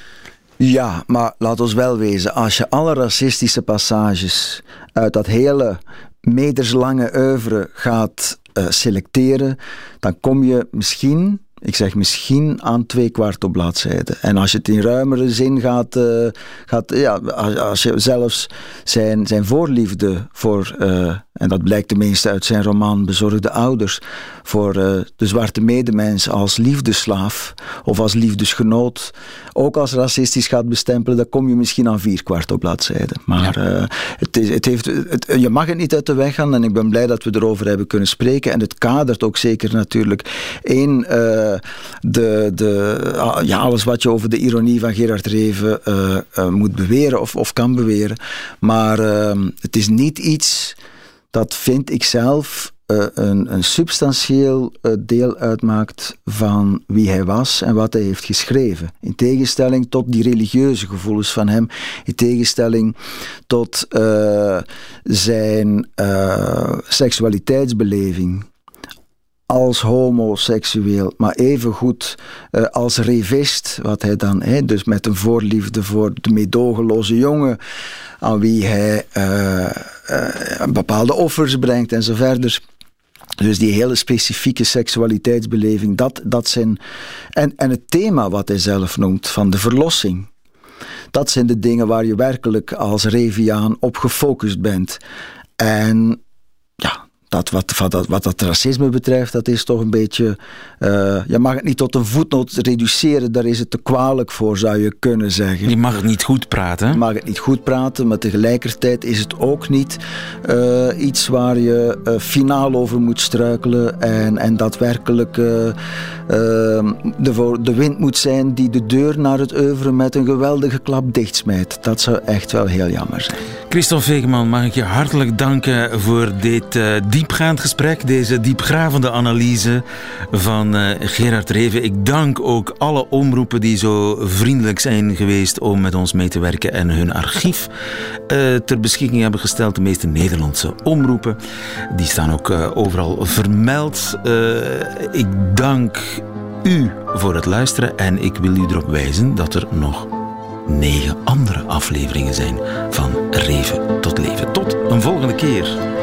Ja, maar laat ons wel wezen, als je alle racistische passages uit dat hele meterslange oeuvre gaat uh, selecteren, dan kom je misschien ik zeg misschien aan twee kwart op bladzijde. En als je het in ruimere zin gaat, uh, gaat ja, als, je zelfs zijn, zijn voorliefde voor, uh, en dat blijkt tenminste uit zijn roman Bezorgde Ouders, voor uh, de zwarte medemens als liefdeslaaf of als liefdesgenoot, ook als racistisch gaat bestempelen, dan kom je misschien aan vier kwart op bladzijde. Maar ja. het is, het heeft, het, je mag het niet uit de weg gaan en ik ben blij dat we erover hebben kunnen spreken. En het kadert ook zeker natuurlijk één de, de, ah, ja, alles wat je over de ironie van Gerard Reven uh, moet beweren of, of kan beweren. Maar uh, het is niet iets dat, vind ik zelf, een, een substantieel deel uitmaakt van wie hij was en wat hij heeft geschreven. In tegenstelling tot die religieuze gevoelens van hem, in tegenstelling tot zijn seksualiteitsbeleving als homoseksueel, maar evengoed uh, als revist, wat hij dan, dus met een voorliefde voor de meedogenloze jongen, aan wie hij uh, uh, bepaalde offers brengt en zo verder. Dus die hele specifieke seksualiteitsbeleving, dat, dat zijn. En, en het thema wat hij zelf noemt, van de verlossing. Dat zijn de dingen waar je werkelijk als Reviaan op gefocust bent. En ja, dat wat, wat, dat, wat dat racisme betreft, dat is toch een beetje. Uh, je mag het niet tot een voetnoot reduceren, daar is het te kwalijk voor, zou je kunnen zeggen. Je mag het niet goed praten. Je mag het niet goed praten, maar tegelijkertijd is het ook niet uh, iets waar je uh, finaal over moet struikelen en, en daadwerkelijk de, de wind moet zijn die de deur naar het oeuvre met een geweldige klap dichtsmijt. Dat zou echt wel heel jammer zijn. Christophe Vegeman, mag ik je hartelijk danken voor dit diepgaand gesprek, deze diepgravende analyse van uh, Gerard Reven. Ik dank ook alle omroepen die zo vriendelijk zijn geweest om met ons mee te werken en hun archief uh, ter beschikking hebben gesteld. De meeste Nederlandse omroepen. Die staan ook uh, overal vermeld. ik dank u voor het luisteren en ik wil u erop wijzen dat er nog negen andere afleveringen zijn van Reven tot Leven. Tot een volgende keer.